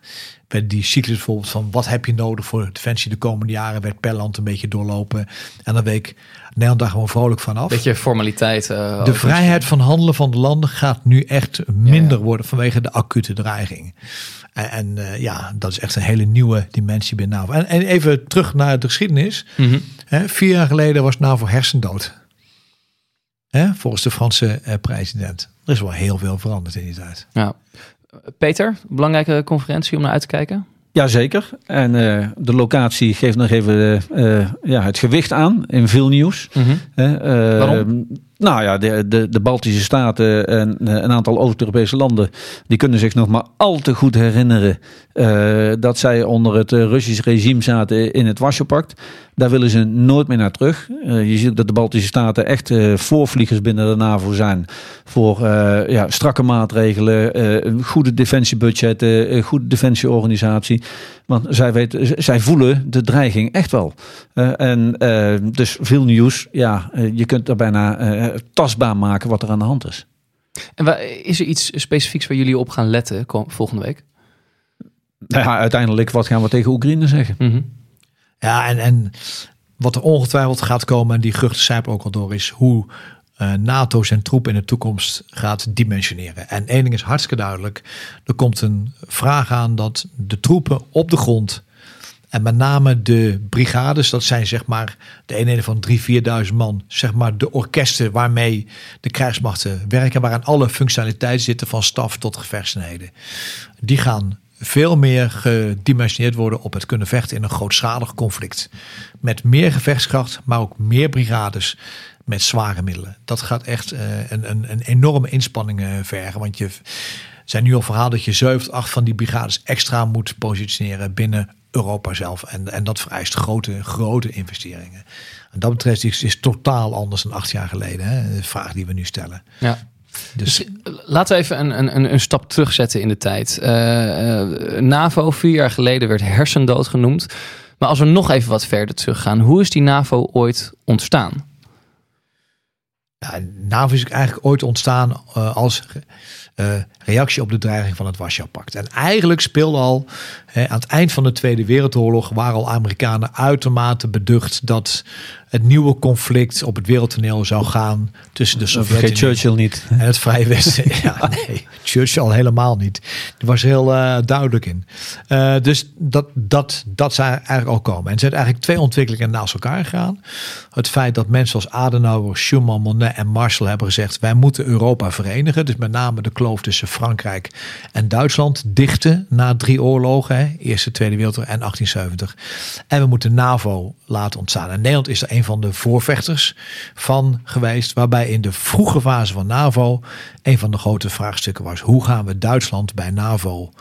bij die cyclus bijvoorbeeld van wat heb je nodig voor defensie de komende jaren, werd per land een beetje doorlopen. En dan week Nederland daar gewoon vrolijk van af. Beetje formaliteit. eh, De vrijheid van handelen van de landen gaat nu echt minder Ja. worden vanwege de acute dreiging. En, en eh, ja, dat is echt een hele nieuwe dimensie binnen NAVO. En, en even terug naar de geschiedenis. Mhm. Hè, vier jaar geleden was NAVO hersendood. Hè, volgens de Franse eh, president. Er is wel heel veel veranderd in die tijd. Ja. Peter, belangrijke conferentie om naar uit te kijken? Jazeker. En eh, de locatie geeft nog even eh, ja, het gewicht aan in veel nieuws. Hè, eh, Waarom? Nou ja, de, de, de Baltische Staten en eh, een aantal Oost-Europese landen... die kunnen zich nog maar al te goed herinneren... eh, dat zij onder het eh, Russisch regime zaten in het Warschau-pact. Daar willen ze nooit meer naar terug. Je ziet ook dat de Baltische Staten echt voorvliegers binnen de NAVO zijn... voor ja, strakke maatregelen, goede defensiebudgetten... goede defensieorganisatie. Want zij, weten, zij voelen de dreiging echt wel. En dus veel nieuws. Ja, je kunt er bijna tastbaar maken wat er aan de hand is. En wa- is er iets specifieks waar jullie op gaan letten kom- volgende week? Nou ja, uiteindelijk, wat gaan we tegen Oekraïne zeggen? Mhm. Ja, en, en wat er ongetwijfeld gaat komen, en die geruchten zijpen ook al door, is hoe eh, NATO zijn troepen in de toekomst gaat dimensioneren. En één ding is hartstikke duidelijk. Er komt een vraag aan dat de troepen op de grond en met name de brigades, dat zijn zeg maar de eenheden van 3.000, 4.000 man. Zeg maar de orkesten waarmee de krijgsmachten werken. Waaraan alle functionaliteit zitten van staf tot gevechtseenheden. Die gaan veel meer gedimensioneerd worden op het kunnen vechten in een grootschalig conflict. Met meer gevechtskracht, maar ook meer brigades met zware middelen. Dat gaat echt eh, een, een, een enorme inspanning eh, vergen. Want je zijn nu al verhaal dat je 7, 8 van die brigades extra moet positioneren binnen Europa zelf. En, en dat vereist grote, grote investeringen. En dat betreft is, totaal anders dan acht jaar geleden. Hè? De vraag die we nu stellen. Ja. Dus Laten we even een, een, een- stap terugzetten in de tijd. Eh, eh, NAVO, vier jaar geleden, werd hersendood genoemd. Maar als we nog even wat verder teruggaan, hoe is die NAVO ooit ontstaan? Ja, NAVO is eigenlijk ooit ontstaan eh, als eh, reactie op de dreiging van het Warschau-pact. En eigenlijk speelde al aan het eind van de Tweede Wereldoorlog... waren al Amerikanen uitermate beducht dat het nieuwe conflict op het wereldtoneel zou gaan tussen de Sovjet-Unie Churchill niet. en het Vrije Westen. Ja, nee, Churchill al helemaal niet. Die was heel eh, duidelijk in. Eh, dus dat, dat, dat zou eigenlijk al komen. En er zijn eigenlijk twee ontwikkelingen naast elkaar gegaan. Het feit dat mensen als Adenauer, Schuman, Monet en Marshall hebben gezegd... wij moeten Europa verenigen. Dus met name de kloof tussen Frankrijk en Duitsland dichten... na drie oorlogen, hè, Eerste, Tweede Wereldoorlog en 1870. En we moeten NAVO laten ontstaan. En Nederland is er een van de voorvechters van geweest... waarbij in de vroege fase van NAVO... een van de grote vraagstukken was... hoe gaan we Duitsland bij NAVO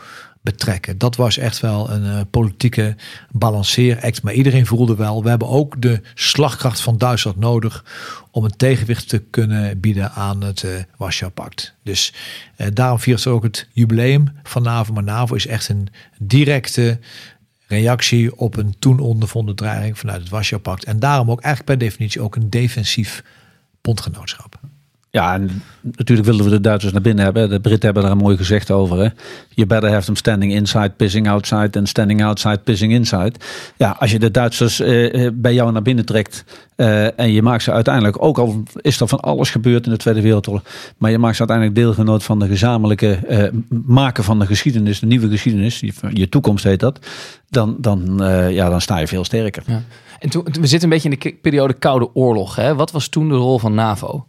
betrekken. Dat was echt wel een eh, politieke balanceeract. Maar iedereen voelde wel, we hebben ook de slagkracht van Duitsland nodig om een tegenwicht te kunnen bieden aan het eh Warschau-pact. Dus eh, daarom viert ze ook het jubileum van NAVO. Maar NAVO is echt een directe reactie op een toen ondervonden dreiging vanuit het Warschau-pact. En daarom ook eigenlijk per definitie ook een defensief bondgenootschap. Ja, en natuurlijk wilden we de Duitsers naar binnen hebben. De Britten hebben daar een mooi gezegd over. Hè? You better have them standing inside, pissing outside... en standing outside, pissing inside. Ja, als je de Duitsers eh, eh, bij jou naar binnen trekt... eh, en je maakt ze uiteindelijk... ook al is er van alles gebeurd in de Tweede Wereldoorlog... maar je maakt ze uiteindelijk deelgenoot van de gezamenlijke... eh, maken van de geschiedenis, de nieuwe geschiedenis... je, je toekomst heet dat... dan, dan, eh, ja, dan sta je veel sterker. Ja. En toen, we zitten een beetje in de periode Koude Oorlog. Hè? Wat was toen de rol van NAVO?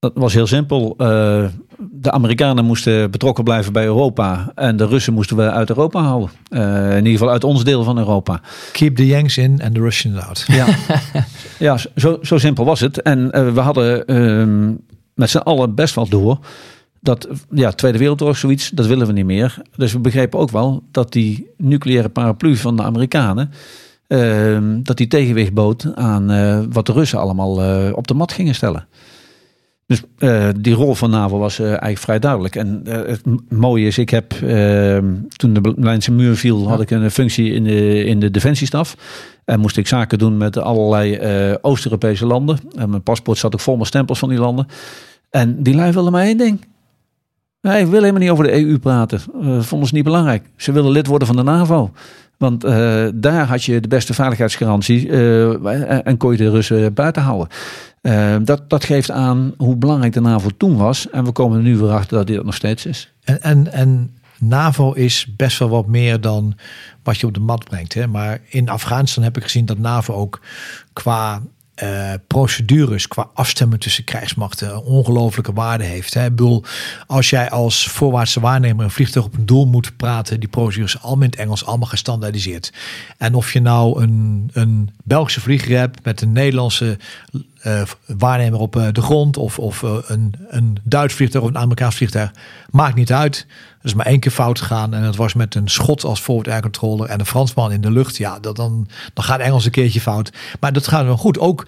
Dat was heel simpel. Eh, de Amerikanen moesten betrokken blijven bij Europa. En de Russen moesten we uit Europa houden. Eh, in ieder geval uit ons deel van Europa. Keep the Yanks in and the Russians out. Ja, ja zo, zo simpel was het. En eh, we hadden ehm, met z'n allen best wel door. Dat ja, Tweede Wereldoorlog zoiets, dat willen we niet meer. Dus we begrepen ook wel dat die nucleaire paraplu van de Amerikanen. ehm, dat die tegenwicht bood aan wat de Russen allemaal op de mat gingen stellen. Dus eh, die rol van NAVO was eh, eigenlijk vrij duidelijk. En eh, het mooie is, ik heb ehm, toen de Berlijnse muur viel, had ik een functie in de, in de defensiestaf. En moest ik zaken doen met allerlei Oost-Europese landen. En mijn paspoort zat ook vol met stempels van die landen. En die lui wilden maar één ding. Nee, ik wil helemaal niet over de EU praten. Uh, vonden ze niet belangrijk. Ze willen lid worden van de NAVO. Want eh, daar had je de beste veiligheidsgarantie eh, en, kon je de Russen buiten houden. Eh, dat, dat geeft aan hoe belangrijk de NAVO toen was. En we komen er nu weer achter dat die dat nog steeds is. En, en, en NAVO is best wel wat meer dan wat je op de mat brengt. Hè? Maar in Afghanistan heb ik gezien dat NAVO ook qua eh, procedures, qua afstemmen tussen krijgsmachten, een ongelofelijke waarde heeft. Hè? Ik bedoel, als jij als voorwaartse waarnemer een vliegtuig op een doel moet praten, die procedures allemaal in het Engels, allemaal gestandaardiseerd. En of je nou een, een Belgische vlieger hebt met een Nederlandse eh, waarnemer op eh, de grond of, of eh, een, een Duits vliegtuig of een Amerikaans vliegtuig, maakt niet uit. Er is maar één keer fout gegaan en dat was met een Schot als forward air controller en een Fransman in de lucht. Ja, dat dan, dan gaat Engels een keertje fout. Maar dat gaat wel goed. Ook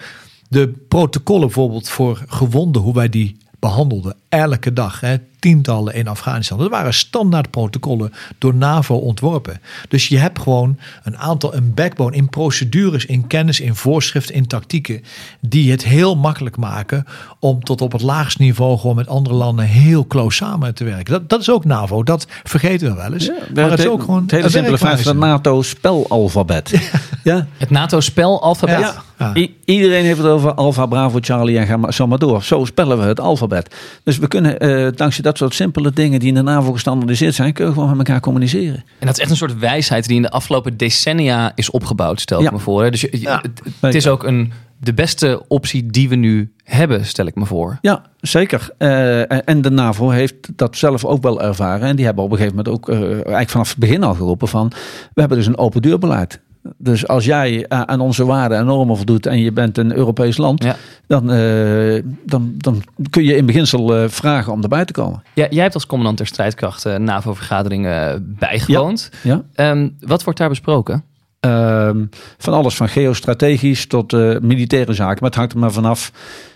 de protocollen bijvoorbeeld voor gewonden, hoe wij die behandelden elke dag. Hè, tientallen in Afghanistan. Dat waren standaard protocollen door NAVO ontworpen. Dus je hebt gewoon een aantal, een backbone in procedures, in kennis, in voorschriften, in tactieken. Die het heel makkelijk maken om tot op het laagste niveau gewoon met andere landen heel close samen te werken. Dat, dat is ook NAVO. Dat vergeten we wel eens. maar het is ook gewoon het hele simpele feit van het. NATO-spelalfabet. Ja. Het NATO-spelalfabet? Ja. Ja. Iedereen heeft het over Alpha, Bravo, Charlie en ga maar, zo maar door. Zo spellen we het alfabet. Dus we kunnen eh, dankzij dat soort simpele dingen die in de NAVO gestandardiseerd zijn, kunnen we gewoon met elkaar communiceren. En dat is echt een soort wijsheid die in de afgelopen decennia is opgebouwd, stel ik Ja. me voor. hè. Dus je, je- Ja. het, het is ook een, de beste optie die we nu hebben, stel ik me voor. Ja, zeker. Eh, en- en de NAVO heeft dat zelf ook wel ervaren. En die hebben op een gegeven moment ook eh, eigenlijk vanaf het begin al geroepen van... we hebben dus een open deurbeleid. Dus als jij eh, aan onze waarden en normen voldoet en je bent een Europees land... Ja. Dan, eh, dan, dan kun je in beginsel eh, vragen om erbij te komen. Ja, jij hebt als commandant der strijdkrachten NAVO-vergaderingen bijgewoond. Ja. Ehm, wat wordt daar besproken? Ehm, van alles van geostrategisch tot militaire zaken. Maar het hangt er maar vanaf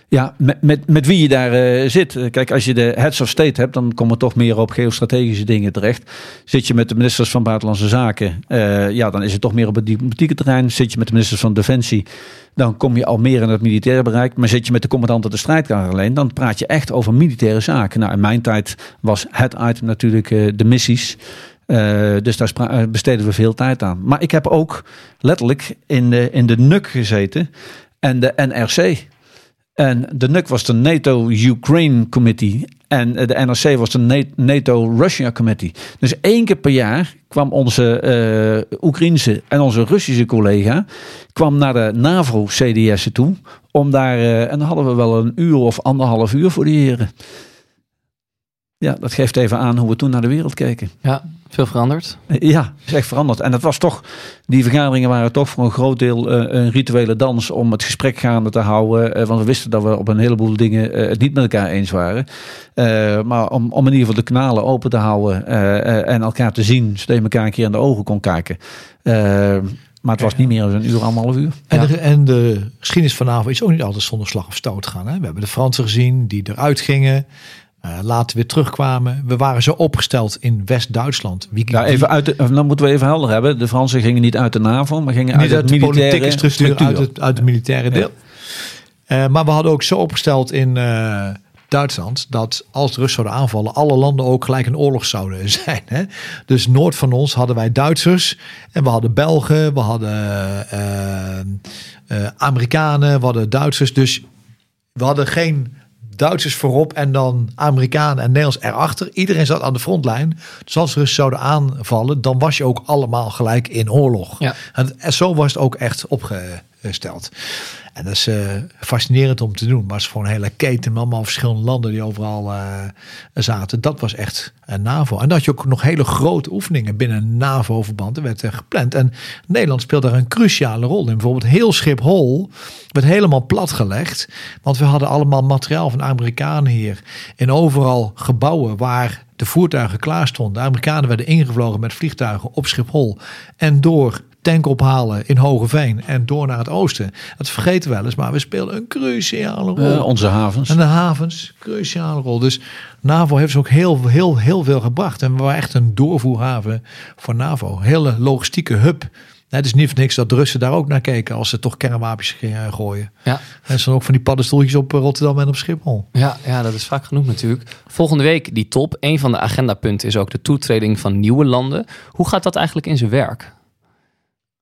ja, met, met, met wie je daar eh, zit. Kijk, als je de heads of state hebt, dan kom je toch meer op geostrategische dingen terecht. Zit je met de ministers van Buitenlandse Zaken, eh, ja, dan is het toch meer op het diplomatieke terrein. Zit je met de ministers van Defensie, dan kom je al meer in het militaire bereik. Maar zit je met de commandanten de strijdkracht alleen, dan praat je echt over militaire zaken. Nou, in mijn tijd was het item natuurlijk eh, de missies. Dus daar besteden we veel tijd aan. Maar ik heb ook letterlijk in de, in de NUC gezeten en de NRC. En de NUC was de NATO-Ukraine Committee. En eh, de NRC was de Na- NATO-Russia Committee. Dus één keer per jaar kwam onze eh Oekraïnse en onze Russische collega... kwam naar de NAVO-CDS'en toe. Om daar, eh, en dan hadden we wel een uur of anderhalf uur voor die heren. Ja, dat geeft even aan hoe we toen naar de wereld keken. Ja, veel veranderd. Ja, is echt veranderd. En dat was toch, die vergaderingen waren toch voor een groot deel eh, een rituele dans om het gesprek gaande te houden. Eh, want we wisten dat we op een heleboel dingen eh, het niet met elkaar eens waren. Eh, maar om, om in ieder geval de kanalen open te houden eh, eh, en elkaar te zien, zodat je elkaar een keer in de ogen kon kijken. Maar het was niet meer dan een uur, anderhalf uur. En, de, en de geschiedenis van NAVO is ook niet altijd zonder slag of stoot gaan. Hè? We hebben de Fransen gezien die eruit gingen. Eh, later weer terugkwamen. We waren zo opgesteld in West-Duitsland. Wie, Ja, even uit de, dan moeten we even helder hebben. De Fransen gingen niet uit de NAVO, maar gingen uit, uit het de militaire politieke structuur, uit het, uit het militaire deel. Eh, maar we hadden ook zo opgesteld in, eh, Duitsland, dat als de Russen zouden aanvallen, alle landen ook gelijk in oorlog zouden zijn. Hè? Dus noord van ons hadden wij Duitsers en we hadden Belgen, we hadden Amerikanen, we hadden Duitsers. Dus we hadden geen Duitsers voorop en dan Amerikanen en Nederlands erachter. Iedereen zat aan de frontlijn. Dus als Russen zouden aanvallen, dan was je ook allemaal gelijk in oorlog. Ja. En, en zo was het ook echt opgesteld. En dat is eh, fascinerend om te doen. Maar het is gewoon een hele keten met allemaal verschillende landen die overal eh, zaten. Dat was echt een NAVO. En dat je ook nog hele grote oefeningen binnen een NAVO-verband. Er werd eh, gepland. En Nederland speelt daar een cruciale rol in. Bijvoorbeeld heel Schiphol werd helemaal platgelegd. Want we hadden allemaal materiaal van Amerikanen hier. En overal gebouwen waar de voertuigen klaar stonden. De Amerikanen werden ingevlogen met vliegtuigen op Schiphol. En door tank ophalen in Hogeveen en door naar het oosten. Dat vergeten we wel eens, maar we speelden een cruciale rol. Eh, onze havens. En de havens, cruciale rol. Dus NAVO heeft ze ook heel, heel, heel veel gebracht. En we waren echt een doorvoerhaven voor NAVO. Hele logistieke hub. Het is niet voor niks dat de Russen daar ook naar keken als ze toch kernwapens gingen gooien. Ja. En ze ook van die paddenstoeltjes op Rotterdam en op Schiphol. Ja, ja, dat is vaak genoeg natuurlijk. Volgende week die top. Een van de agendapunten is ook de toetreding van nieuwe landen. Hoe gaat dat eigenlijk in zijn werk?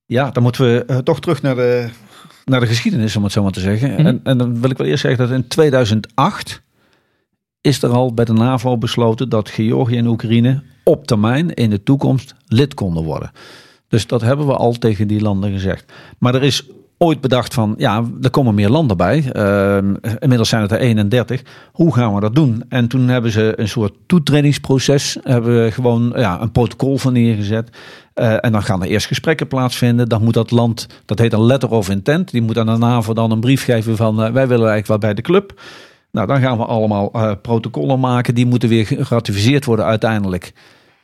Ja, dan moeten we uh, toch terug naar de, naar de geschiedenis, om het zo maar te zeggen. Mm -hmm. en, en, dan wil ik wel eerst zeggen dat in 2008 is er al bij de NAVO besloten dat Georgië en Oekraïne op termijn in de toekomst lid konden worden. Dus dat hebben we al tegen die landen gezegd. Maar er is ooit bedacht van, ja, er komen meer landen bij. Uh, inmiddels zijn het er 31. Hoe gaan we dat doen? En toen hebben ze een soort toetredingsproces, hebben we gewoon ja, een protocol van neergezet. Uh, en dan gaan er eerst gesprekken plaatsvinden. Dan moet dat land, dat heet een letter of intent, die moet aan de NAVO dan een brief geven van, uh, wij willen eigenlijk wel bij de club. Nou, dan gaan we allemaal uh, protocollen maken. Die moeten weer geratificeerd worden uiteindelijk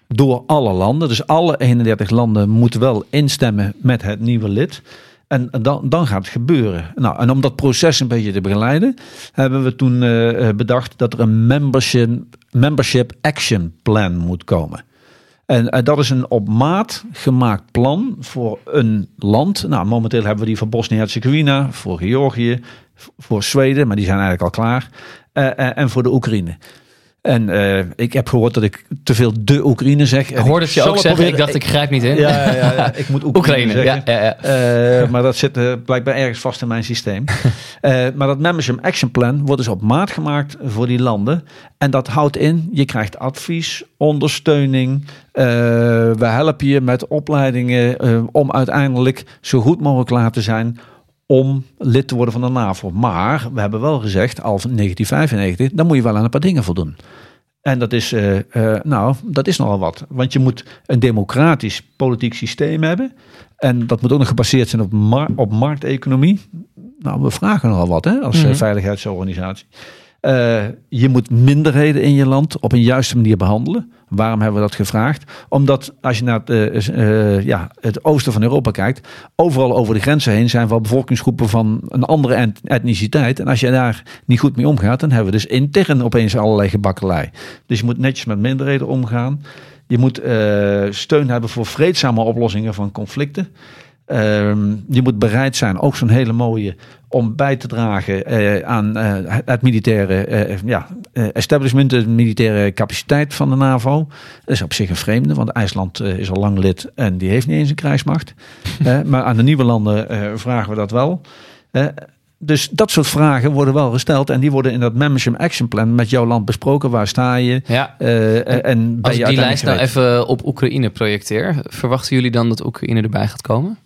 door alle landen. Dus alle 31 landen moeten wel instemmen met het nieuwe lid. En dan, dan gaat het gebeuren. Nou, en om dat proces een beetje te begeleiden, hebben we toen bedacht dat er een membership, membership action plan moet komen. En uh, dat is een op maat gemaakt plan voor een land. Nou, momenteel hebben we die voor Bosnië-Herzegovina, voor Georgië, voor Zweden, maar die zijn eigenlijk al klaar. Uh, en voor de Oekraïne. En uh, ik heb gehoord dat ik te veel de Oekraïne zeg. Ik hoorde het je ook zeggen. Ik dacht, ik grijp niet in. Ja, ja, ja ik moet Oekraïne, Oekraïne zeggen. Uh, maar dat zit uh, blijkbaar ergens vast in mijn systeem. maar dat Membership Action Plan wordt dus op maat gemaakt voor die landen. En dat houdt in, je krijgt advies, ondersteuning. we helpen je met opleidingen om uiteindelijk zo goed mogelijk klaar te zijn om lid te worden van de NAVO. Maar we hebben wel gezegd, al in 1995, dan moet je wel aan een paar dingen voldoen. En dat is, uh, uh, nou, dat is nogal wat. Want je moet een democratisch politiek systeem hebben. En dat moet ook nog gebaseerd zijn op, mar op markteconomie. Nou, we vragen nogal wat hè, als mm -hmm. veiligheidsorganisatie. Uh, je moet minderheden in je land op een juiste manier behandelen. Waarom hebben we dat gevraagd? Omdat als je naar het, uh, uh, ja, het oosten van Europa kijkt, overal over de grenzen heen zijn wel bevolkingsgroepen van een andere etniciteit. En als je daar niet goed mee omgaat, dan hebben we dus intern opeens allerlei gebakkelei. Dus je moet netjes met minderheden omgaan. Je moet steun hebben voor vreedzame oplossingen van conflicten. Uh, je moet bereid zijn, ook zo'n hele mooie, om bij te dragen uh, aan uh, het militaire uh, ja, establishment, de militaire capaciteit van de NAVO. Dat is op zich een vreemde, want IJsland is al lang lid en die heeft niet eens een krijgsmacht. maar aan de nieuwe landen vragen we dat wel. dus dat soort vragen worden wel gesteld en die worden in dat Membership Action Plan met jouw land besproken. Waar sta je? Ja. en, en Als ik die lijst nou even op Oekraïne projecteer, verwachten jullie dan dat Oekraïne erbij gaat komen?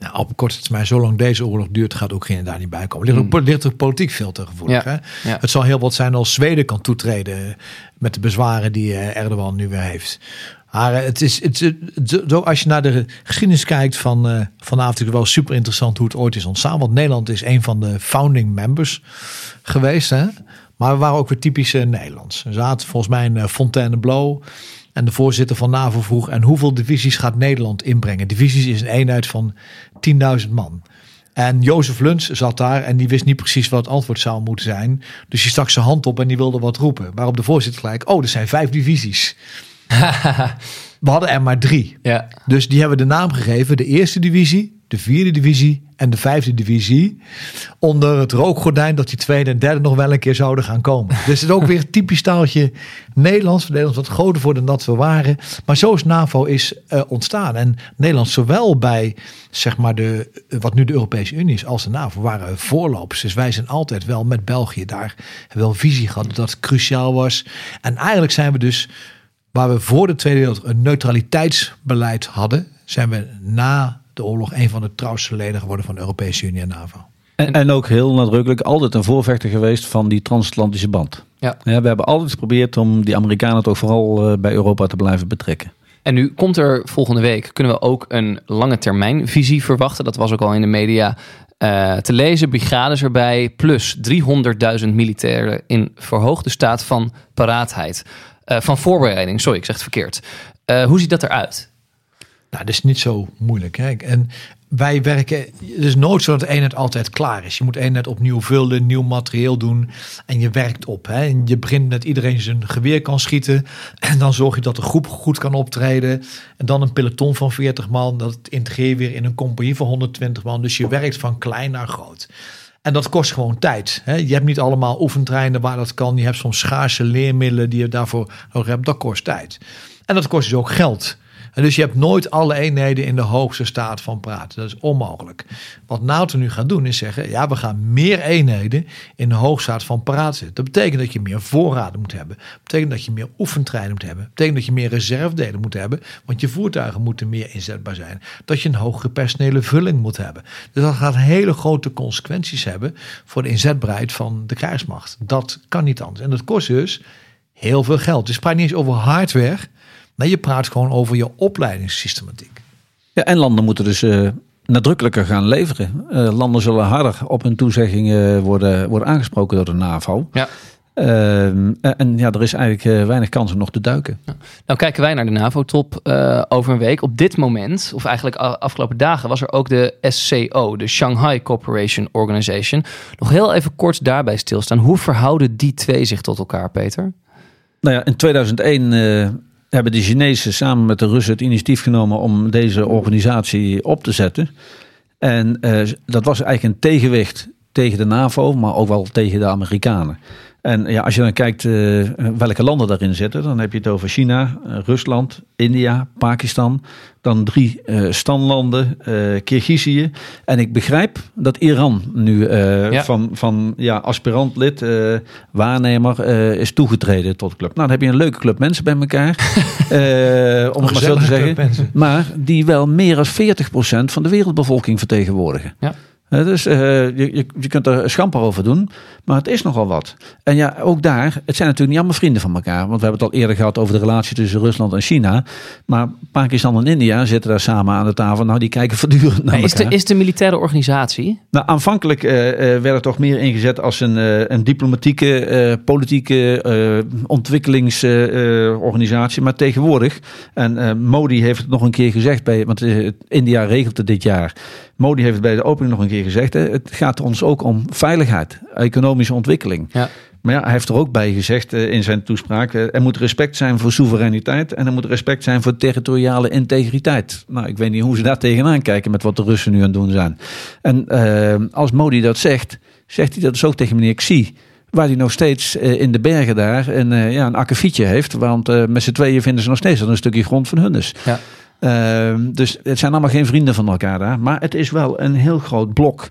Nou, op korte termijn, zolang deze oorlog duurt, gaat Oekraïne daar niet bij komen. Ligt ook, ligt ook politiek veel te gevoelig. Ja, hè? Ja. Het zal heel wat zijn als Zweden kan toetreden met de bezwaren die Erdogan nu weer heeft. Maar het is, het, het, zo als je naar de geschiedenis kijkt van uh, vanavond, is wel super interessant hoe het ooit is ontstaan. Want Nederland is een van de founding members geweest. Hè? Maar we waren ook weer typisch uh, Nederlands. We zaten volgens mij in uh, Fontainebleau. En de voorzitter van NAVO vroeg: en hoeveel divisies gaat Nederland inbrengen? Divisies is een eenheid van 10.000 man. En Jozef Luns zat daar en die wist niet precies wat het antwoord zou moeten zijn. Dus die stak zijn hand op en die wilde wat roepen. Waarop de voorzitter gelijk: oh, er zijn vijf divisies. We hadden er maar drie. Ja. Dus die hebben de naam gegeven: de eerste divisie, de vierde divisie en de vijfde divisie. Onder het rookgordijn dat die tweede en derde nog wel een keer zouden gaan komen. Dus het is ook weer typisch taaltje Nederlands. Nederlands wat groter worden dan dat we waren. Maar zo is NAVO is uh, ontstaan. En Nederland zowel bij zeg maar de, wat nu de Europese Unie is als de NAVO waren voorlopers. Dus wij zijn altijd wel met België daar wel visie gehad dat dat cruciaal was. En eigenlijk zijn we dus waar we voor de Tweede Wereldoorlog een neutraliteitsbeleid hadden, zijn we na de oorlog een van de trouwste leden geworden van de Europese Unie en NAVO. En, en ook heel nadrukkelijk altijd een voorvechter geweest van die transatlantische band. Ja. we hebben altijd geprobeerd om die Amerikanen toch vooral eh, bij Europa te blijven betrekken. En nu komt er volgende week, kunnen we ook een lange termijn visie verwachten. Dat was ook al in de media uh, te lezen. Brigades erbij, plus 300.000 militairen in verhoogde staat van paraatheid. Uh, van voorbereiding, sorry, ik zeg het verkeerd. Uh, hoe ziet dat eruit? Nou, dat is niet zo moeilijk. Hè? En wij werken, het is nooit zo dat de eenheid altijd klaar is. Je moet eenheid opnieuw vullen, nieuw materieel doen en je werkt op. Hè? En je begint met iedereen zijn geweer kan schieten en dan zorg je dat de groep goed kan optreden. En dan een peloton van 40 man, dat integreer weer in een compagnie van 120 man. Dus je werkt van klein naar groot. En dat kost gewoon tijd. Hè? Je hebt niet allemaal oefentreinen waar dat kan. Je hebt soms schaarse leermiddelen die je daarvoor nodig hebt. Dat kost tijd. En dat kost dus ook geld. En dus je hebt nooit alle eenheden in de hoogste staat van praten. Dat is onmogelijk. Wat NATO nu gaat doen is zeggen, ja, we gaan meer eenheden in de hoogstaat van praten zetten. Dat betekent dat je meer voorraden moet hebben. Dat betekent dat je meer oefentreinen moet hebben. Dat betekent dat je meer reservedelen moet hebben, want je voertuigen moeten meer inzetbaar zijn. Dat je een hogere personele vulling moet hebben. Dus dat gaat hele grote consequenties hebben voor de inzetbaarheid van de krijgsmacht. Dat kan niet anders. En dat kost dus heel veel geld. Dus praat niet eens over hardware Nee, je praat gewoon over je opleidingssystematiek. Ja, en landen moeten dus uh, nadrukkelijker gaan leveren. Uh, landen zullen harder op hun toezeggingen worden, worden aangesproken door de NAVO. Ja. Uh, en ja, er is eigenlijk weinig kans om nog te duiken. Ja. Nou kijken wij naar de NAVO-top over een week. Op dit moment, of eigenlijk afgelopen dagen, was er ook de SCO, de Shanghai Cooperation Organization. Nog heel even kort daarbij stilstaan. Hoe verhouden die twee zich tot elkaar, Peter? Nou ja, in 2001 hebben de Chinezen samen met de Russen het initiatief genomen om deze organisatie op te zetten. En uh, dat was eigenlijk een tegenwicht tegen de NAVO, maar ook wel tegen de Amerikanen. En ja, als je dan kijkt uh, welke landen daarin zitten, dan heb je het over China, uh, Rusland, India, Pakistan. Dan drie uh, standlanden, Kirgizië. En ik begrijp dat Iran nu ja. van, van ja, aspirant lid, waarnemer, is toegetreden tot de club. Nou, dan heb je een leuke club mensen bij elkaar. om het maar zo te zeggen. Maar die wel meer dan 40% van de wereldbevolking vertegenwoordigen. Ja. Dus uh, je, je kunt er schamper over doen, maar het is nogal wat. En ja, ook daar, het zijn natuurlijk niet allemaal vrienden van elkaar. Want we hebben het al eerder gehad over de relatie tussen Rusland en China. Maar Pakistan en India zitten daar samen aan de tafel. Nou, die kijken voortdurend naar is elkaar. De, is de militaire organisatie? Nou, aanvankelijk uh, uh, werd het toch meer ingezet als een, een diplomatieke, politieke ontwikkelingsorganisatie. maar tegenwoordig, en Modi heeft het nog een keer gezegd, bij, want India regelt het dit jaar. Modi heeft het bij de opening nog een keer gezegd. Hè, het gaat ons ook om veiligheid, economische ontwikkeling. Ja. Maar ja, hij heeft er ook bij gezegd uh, in zijn toespraak: uh, er moet respect zijn voor soevereiniteit en er moet respect zijn voor territoriale integriteit. Nou, ik weet niet hoe ze daar tegenaan kijken met wat de Russen nu aan het doen zijn. En uh, als Modi dat zegt, zegt hij dat dus ook tegen meneer Xi. Waar hij nog steeds in de bergen daar een, ja, een akkefietje heeft. Want met z'n tweeën vinden ze nog steeds dat een stukje grond van hun is. Ja. Uh, dus het zijn allemaal geen vrienden van elkaar daar. Maar het is wel een heel groot blok.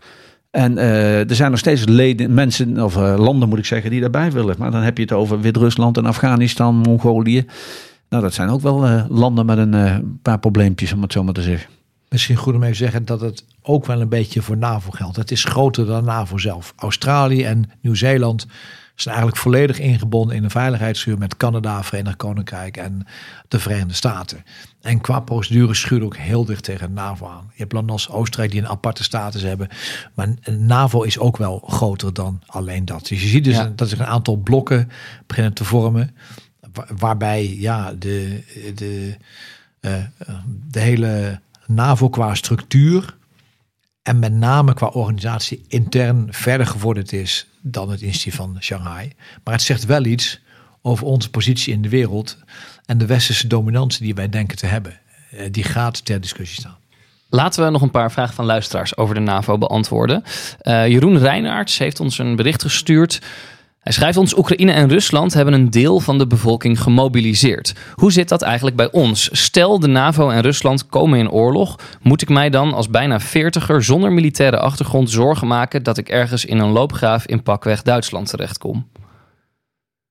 En uh, er zijn nog steeds leden, mensen, of uh, landen moet ik zeggen, die daarbij willen. Maar dan heb je het over Wit-Rusland en Afghanistan, Mongolië. Nou, dat zijn ook wel landen met een paar probleempjes, om het zo maar te zeggen. Misschien goed om even te zeggen dat het ook wel een beetje voor NAVO geldt. Het is groter dan NAVO zelf. Australië en Nieuw-Zeeland zijn eigenlijk volledig ingebonden in een veiligheidsvuur met Canada, Verenigd Koninkrijk en de Verenigde Staten. En qua procedure schuurt ook heel dicht tegen NAVO aan. Je hebt landen als Oostenrijk die een aparte status hebben. Maar NAVO is ook wel groter dan alleen dat. Dus je ziet dus dat zich een aantal blokken beginnen te vormen. Waarbij ja, de, de, uh, de hele NAVO qua structuur en met name qua organisatie intern verder gevorderd is dan het initiatief van Shanghai. Maar het zegt wel iets over onze positie in de wereld en de westerse dominantie die wij denken te hebben. Die gaat ter discussie staan. Laten we nog een paar vragen van luisteraars over de NAVO beantwoorden. Uh, Jeroen Reinaerts heeft ons een bericht gestuurd. Hij schrijft ons: Oekraïne en Rusland hebben een deel van de bevolking gemobiliseerd. Hoe zit dat eigenlijk bij ons? Stel de NAVO en Rusland komen in oorlog. Moet ik mij dan als bijna veertiger zonder militaire achtergrond zorgen maken dat ik ergens in een loopgraaf in pakweg Duitsland terechtkom?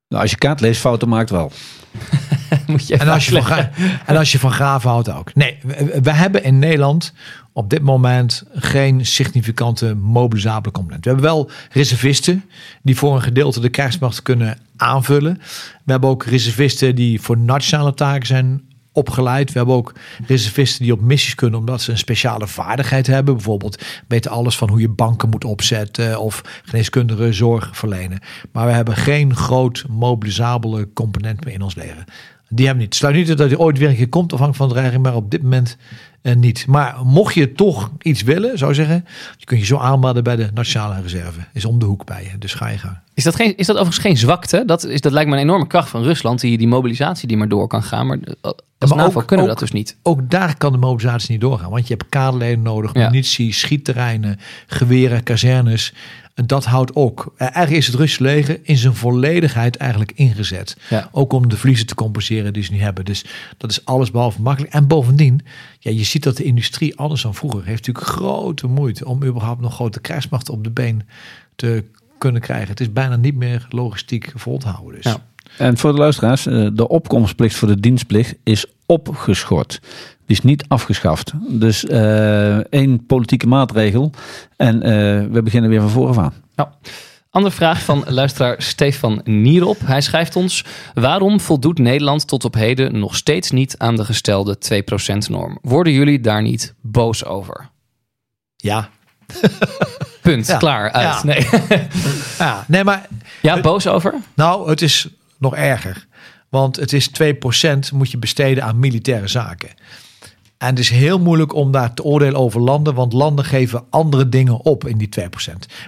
Nou, als je kaart leest, fouten maakt wel. Moet je En als, je van, en als je van graven houdt ook. Nee, we, we hebben in Nederland op dit moment geen significante mobilisabele component. We hebben wel reservisten die voor een gedeelte de krijgsmacht kunnen aanvullen. We hebben ook reservisten die voor nationale taken zijn opgeleid. We hebben ook reservisten die op missies kunnen omdat ze een speciale vaardigheid hebben. Bijvoorbeeld weten alles van hoe je banken moet opzetten of geneeskundige zorg verlenen. Maar we hebben geen groot mobilisabele component meer in ons leger. Die hebben niet. Sluit niet uit dat hij ooit weer een keer komt afhankelijk van de dreiging, maar op dit moment eh, niet. Maar mocht je toch iets willen, zou ik zeggen, je kunt je zo aanmelden bij de Nationale Reserve. Is om de hoek bij je, dus ga je gaan. Is dat, geen, is dat overigens geen zwakte? Dat, is, dat lijkt me een enorme kracht van Rusland, die, die mobilisatie die maar door kan gaan. Maar als maar NAVO ook- kunnen we dat dus niet. Ook daar kan de mobilisatie niet doorgaan. Want je hebt kaderleden nodig, Ja. munitie, schietterreinen, geweren, kazernes. En dat houdt ook. eh, Eigenlijk is het Russische leger in zijn volledigheid eigenlijk ingezet. Ja. Ook om de verliezen te compenseren die ze niet hebben. Dus dat is alles behalve makkelijk. En bovendien, ja, je ziet dat de industrie anders dan vroeger heeft natuurlijk grote moeite om überhaupt nog grote krijgsmachten op de been te kunnen krijgen. Het is bijna niet meer logistiek vol te houden. Dus. Ja. En voor de luisteraars, eh, de opkomstplicht voor de dienstplicht is opgeschort. Die is niet afgeschaft. Dus eh, één politieke maatregel en eh, we beginnen weer van vooraf aan. Ja. Andere vraag van luisteraar Stefan Nierop. Hij schrijft ons: Waarom voldoet Nederland tot op heden nog steeds niet aan de gestelde 2%-norm? Worden jullie daar niet boos over? Ja. Punt. Ja. Klaar. Uit. Ja. Nee. ja, nee, maar ja, boos over? Nou, het is nog erger. Want het is 2% moet je besteden aan militaire zaken. En het is heel moeilijk om daar te oordelen over landen, want landen geven andere dingen op in die 2%.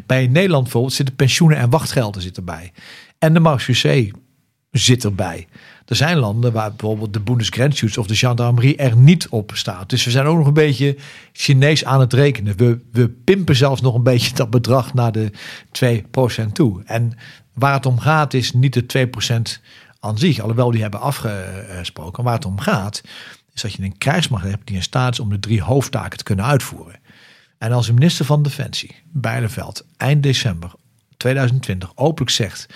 Bij Nederland bijvoorbeeld zitten pensioenen en wachtgelden zitten erbij. En de marechaussee zit erbij. Er zijn landen waar bijvoorbeeld de Bundesgrenzschutz of de gendarmerie er niet op staat. Dus we zijn ook nog een beetje Chinees aan het rekenen. We, we pimpen zelfs nog een beetje dat bedrag naar de 2% toe. En waar het om gaat is niet de 2% aan zich, alhoewel die hebben afgesproken. Waar het om gaat dat je een krijgsmacht hebt die in staat is om de drie hoofdtaken te kunnen uitvoeren. En als de minister van Defensie, Bijleveld, eind december 2020 openlijk zegt...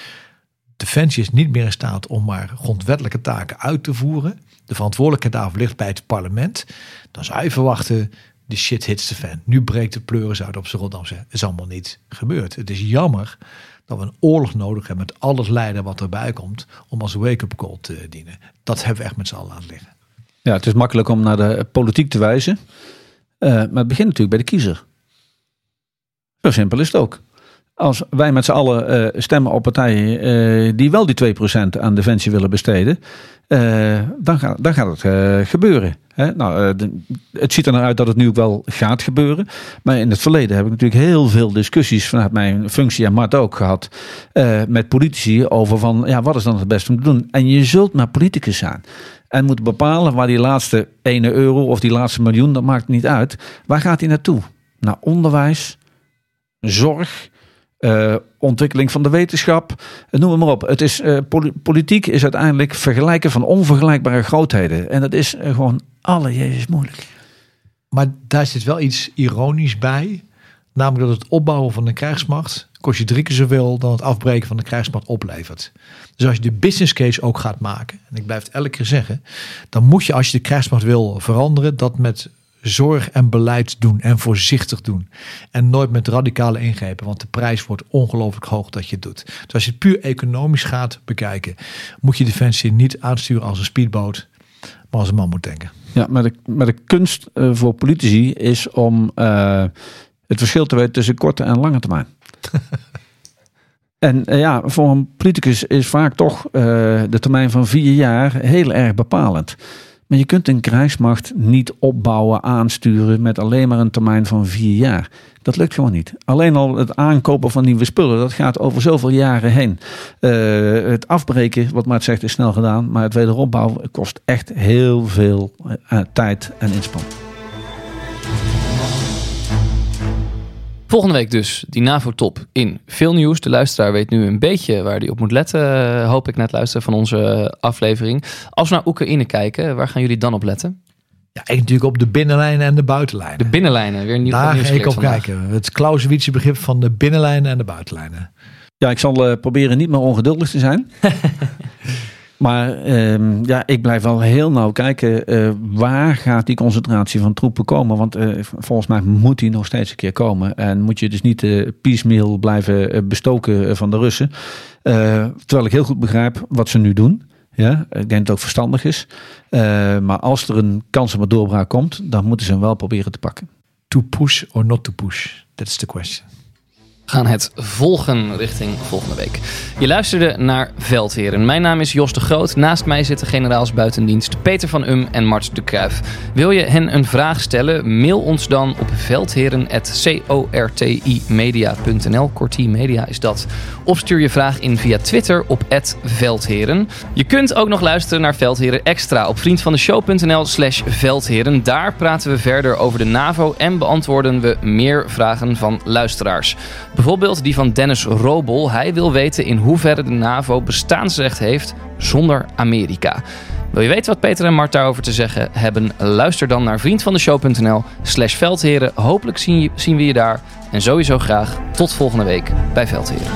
Defensie is niet meer in staat om maar grondwettelijke taken uit te voeren. De verantwoordelijkheid daarvoor ligt bij het parlement. Dan zou je verwachten, de shit hits the fan. Nu breekt de pleuris uit op zijn Rotterdamse. Het is allemaal niet gebeurd. Het is jammer dat we een oorlog nodig hebben met alles lijden wat erbij komt... om als wake-up call te dienen. Dat hebben we echt met z'n allen laten liggen. Ja, het is makkelijk om naar de politiek te wijzen. Eh, maar het begint natuurlijk bij de kiezer. Zo simpel is het ook. Als wij met z'n allen eh, stemmen op partijen eh, die wel die 2% aan defensie willen besteden, dan, gaat, dan gaat het gebeuren. Hè? Nou, het ziet er naar uit dat het nu ook wel gaat gebeuren. Maar in het verleden heb ik natuurlijk heel veel discussies vanuit mijn functie en Mart ook gehad eh, met politici over van ja, wat is dan het beste om te doen. En je zult maar politicus zijn. En moet bepalen waar die laatste ene euro of die laatste miljoen, dat maakt niet uit. Waar gaat die naartoe? Naar onderwijs, zorg, eh, ontwikkeling van de wetenschap, eh, noem maar op. Het is, eh, poli- politiek is uiteindelijk vergelijken van onvergelijkbare grootheden. En dat is gewoon alle jezus moeilijk. Maar daar zit wel iets ironisch bij. Namelijk dat het opbouwen van een krijgsmacht kost je drie keer zoveel dan het afbreken van de krijgsmacht oplevert. Dus als je de business case ook gaat maken, en ik blijf het elke keer zeggen, dan moet je als je de krijgsmacht wil veranderen, dat met zorg en beleid doen en voorzichtig doen. En nooit met radicale ingrepen, want de prijs wordt ongelooflijk hoog dat je het doet. Dus als je het puur economisch gaat bekijken, moet je defensie niet aansturen als een speedboot, maar als een man moet denken. Ja, maar de, maar de kunst eh, voor politici is om eh, het verschil te weten tussen korte en lange termijn. en eh, ja, voor een politicus is vaak toch eh, de termijn van vier jaar heel erg bepalend. Maar je kunt een krijgsmacht niet opbouwen, aansturen met alleen maar een termijn van vier jaar. Dat lukt gewoon niet. Alleen al het aankopen van nieuwe spullen, dat gaat over zoveel jaren heen. Eh, het afbreken, wat Maart zegt, is snel gedaan. Maar het wederopbouwen kost echt heel veel tijd en inspanning. Volgende week dus die NAVO-top in veel nieuws. De luisteraar weet nu een beetje waar hij op moet letten, eh, hoop ik net luisteren van onze aflevering. Als we naar Oekraïne kijken, waar gaan jullie dan op letten? Ja, ik natuurlijk op de binnenlijnen en de buitenlijnen. De binnenlijnen, weer een nieuw Daar nieuws ga ik op vandaag. kijken. Het Clausewitse begrip van de binnenlijnen en de buitenlijnen. Ja, ik zal eh, proberen niet meer ongeduldig te zijn. maar ehm, ja, ik blijf wel heel nauw kijken. eh, waar gaat die concentratie van troepen komen? Want eh, volgens mij moet die nog steeds een keer komen. En moet je dus niet eh piecemeal blijven bestoken van de Russen. Terwijl ik heel goed begrijp wat ze nu doen. Ja, ik denk dat het ook verstandig is. Maar als er een kans op een doorbraak komt, dan moeten ze hem wel proberen te pakken. To push or not to push? That's the question. Gaan het volgen richting volgende week. Je luisterde naar Veldheren. Mijn naam is Jos de Groot. Naast mij zitten generaals buitendienst Peter van Um en Mart de Kruif. Wil je hen een vraag stellen? Mail ons dan op veldheren.cortimedia.nl. Corti Media is dat. Of stuur je vraag in via Twitter op @veldheren. Je kunt ook nog luisteren naar Veldheren Extra op vriendvandeshow.nl slash veldheren. Daar praten we verder over de NAVO en beantwoorden we meer vragen van luisteraars. Bijvoorbeeld die van Dennis Robel. Hij wil weten in hoeverre de NAVO bestaansrecht heeft zonder Amerika. Wil je weten wat Peter en Mart daarover te zeggen hebben? Luister dan naar vriendvandeshow.nl slash veldheren. Hopelijk zien, je- zien we je daar. En sowieso graag tot volgende week bij Veldheren.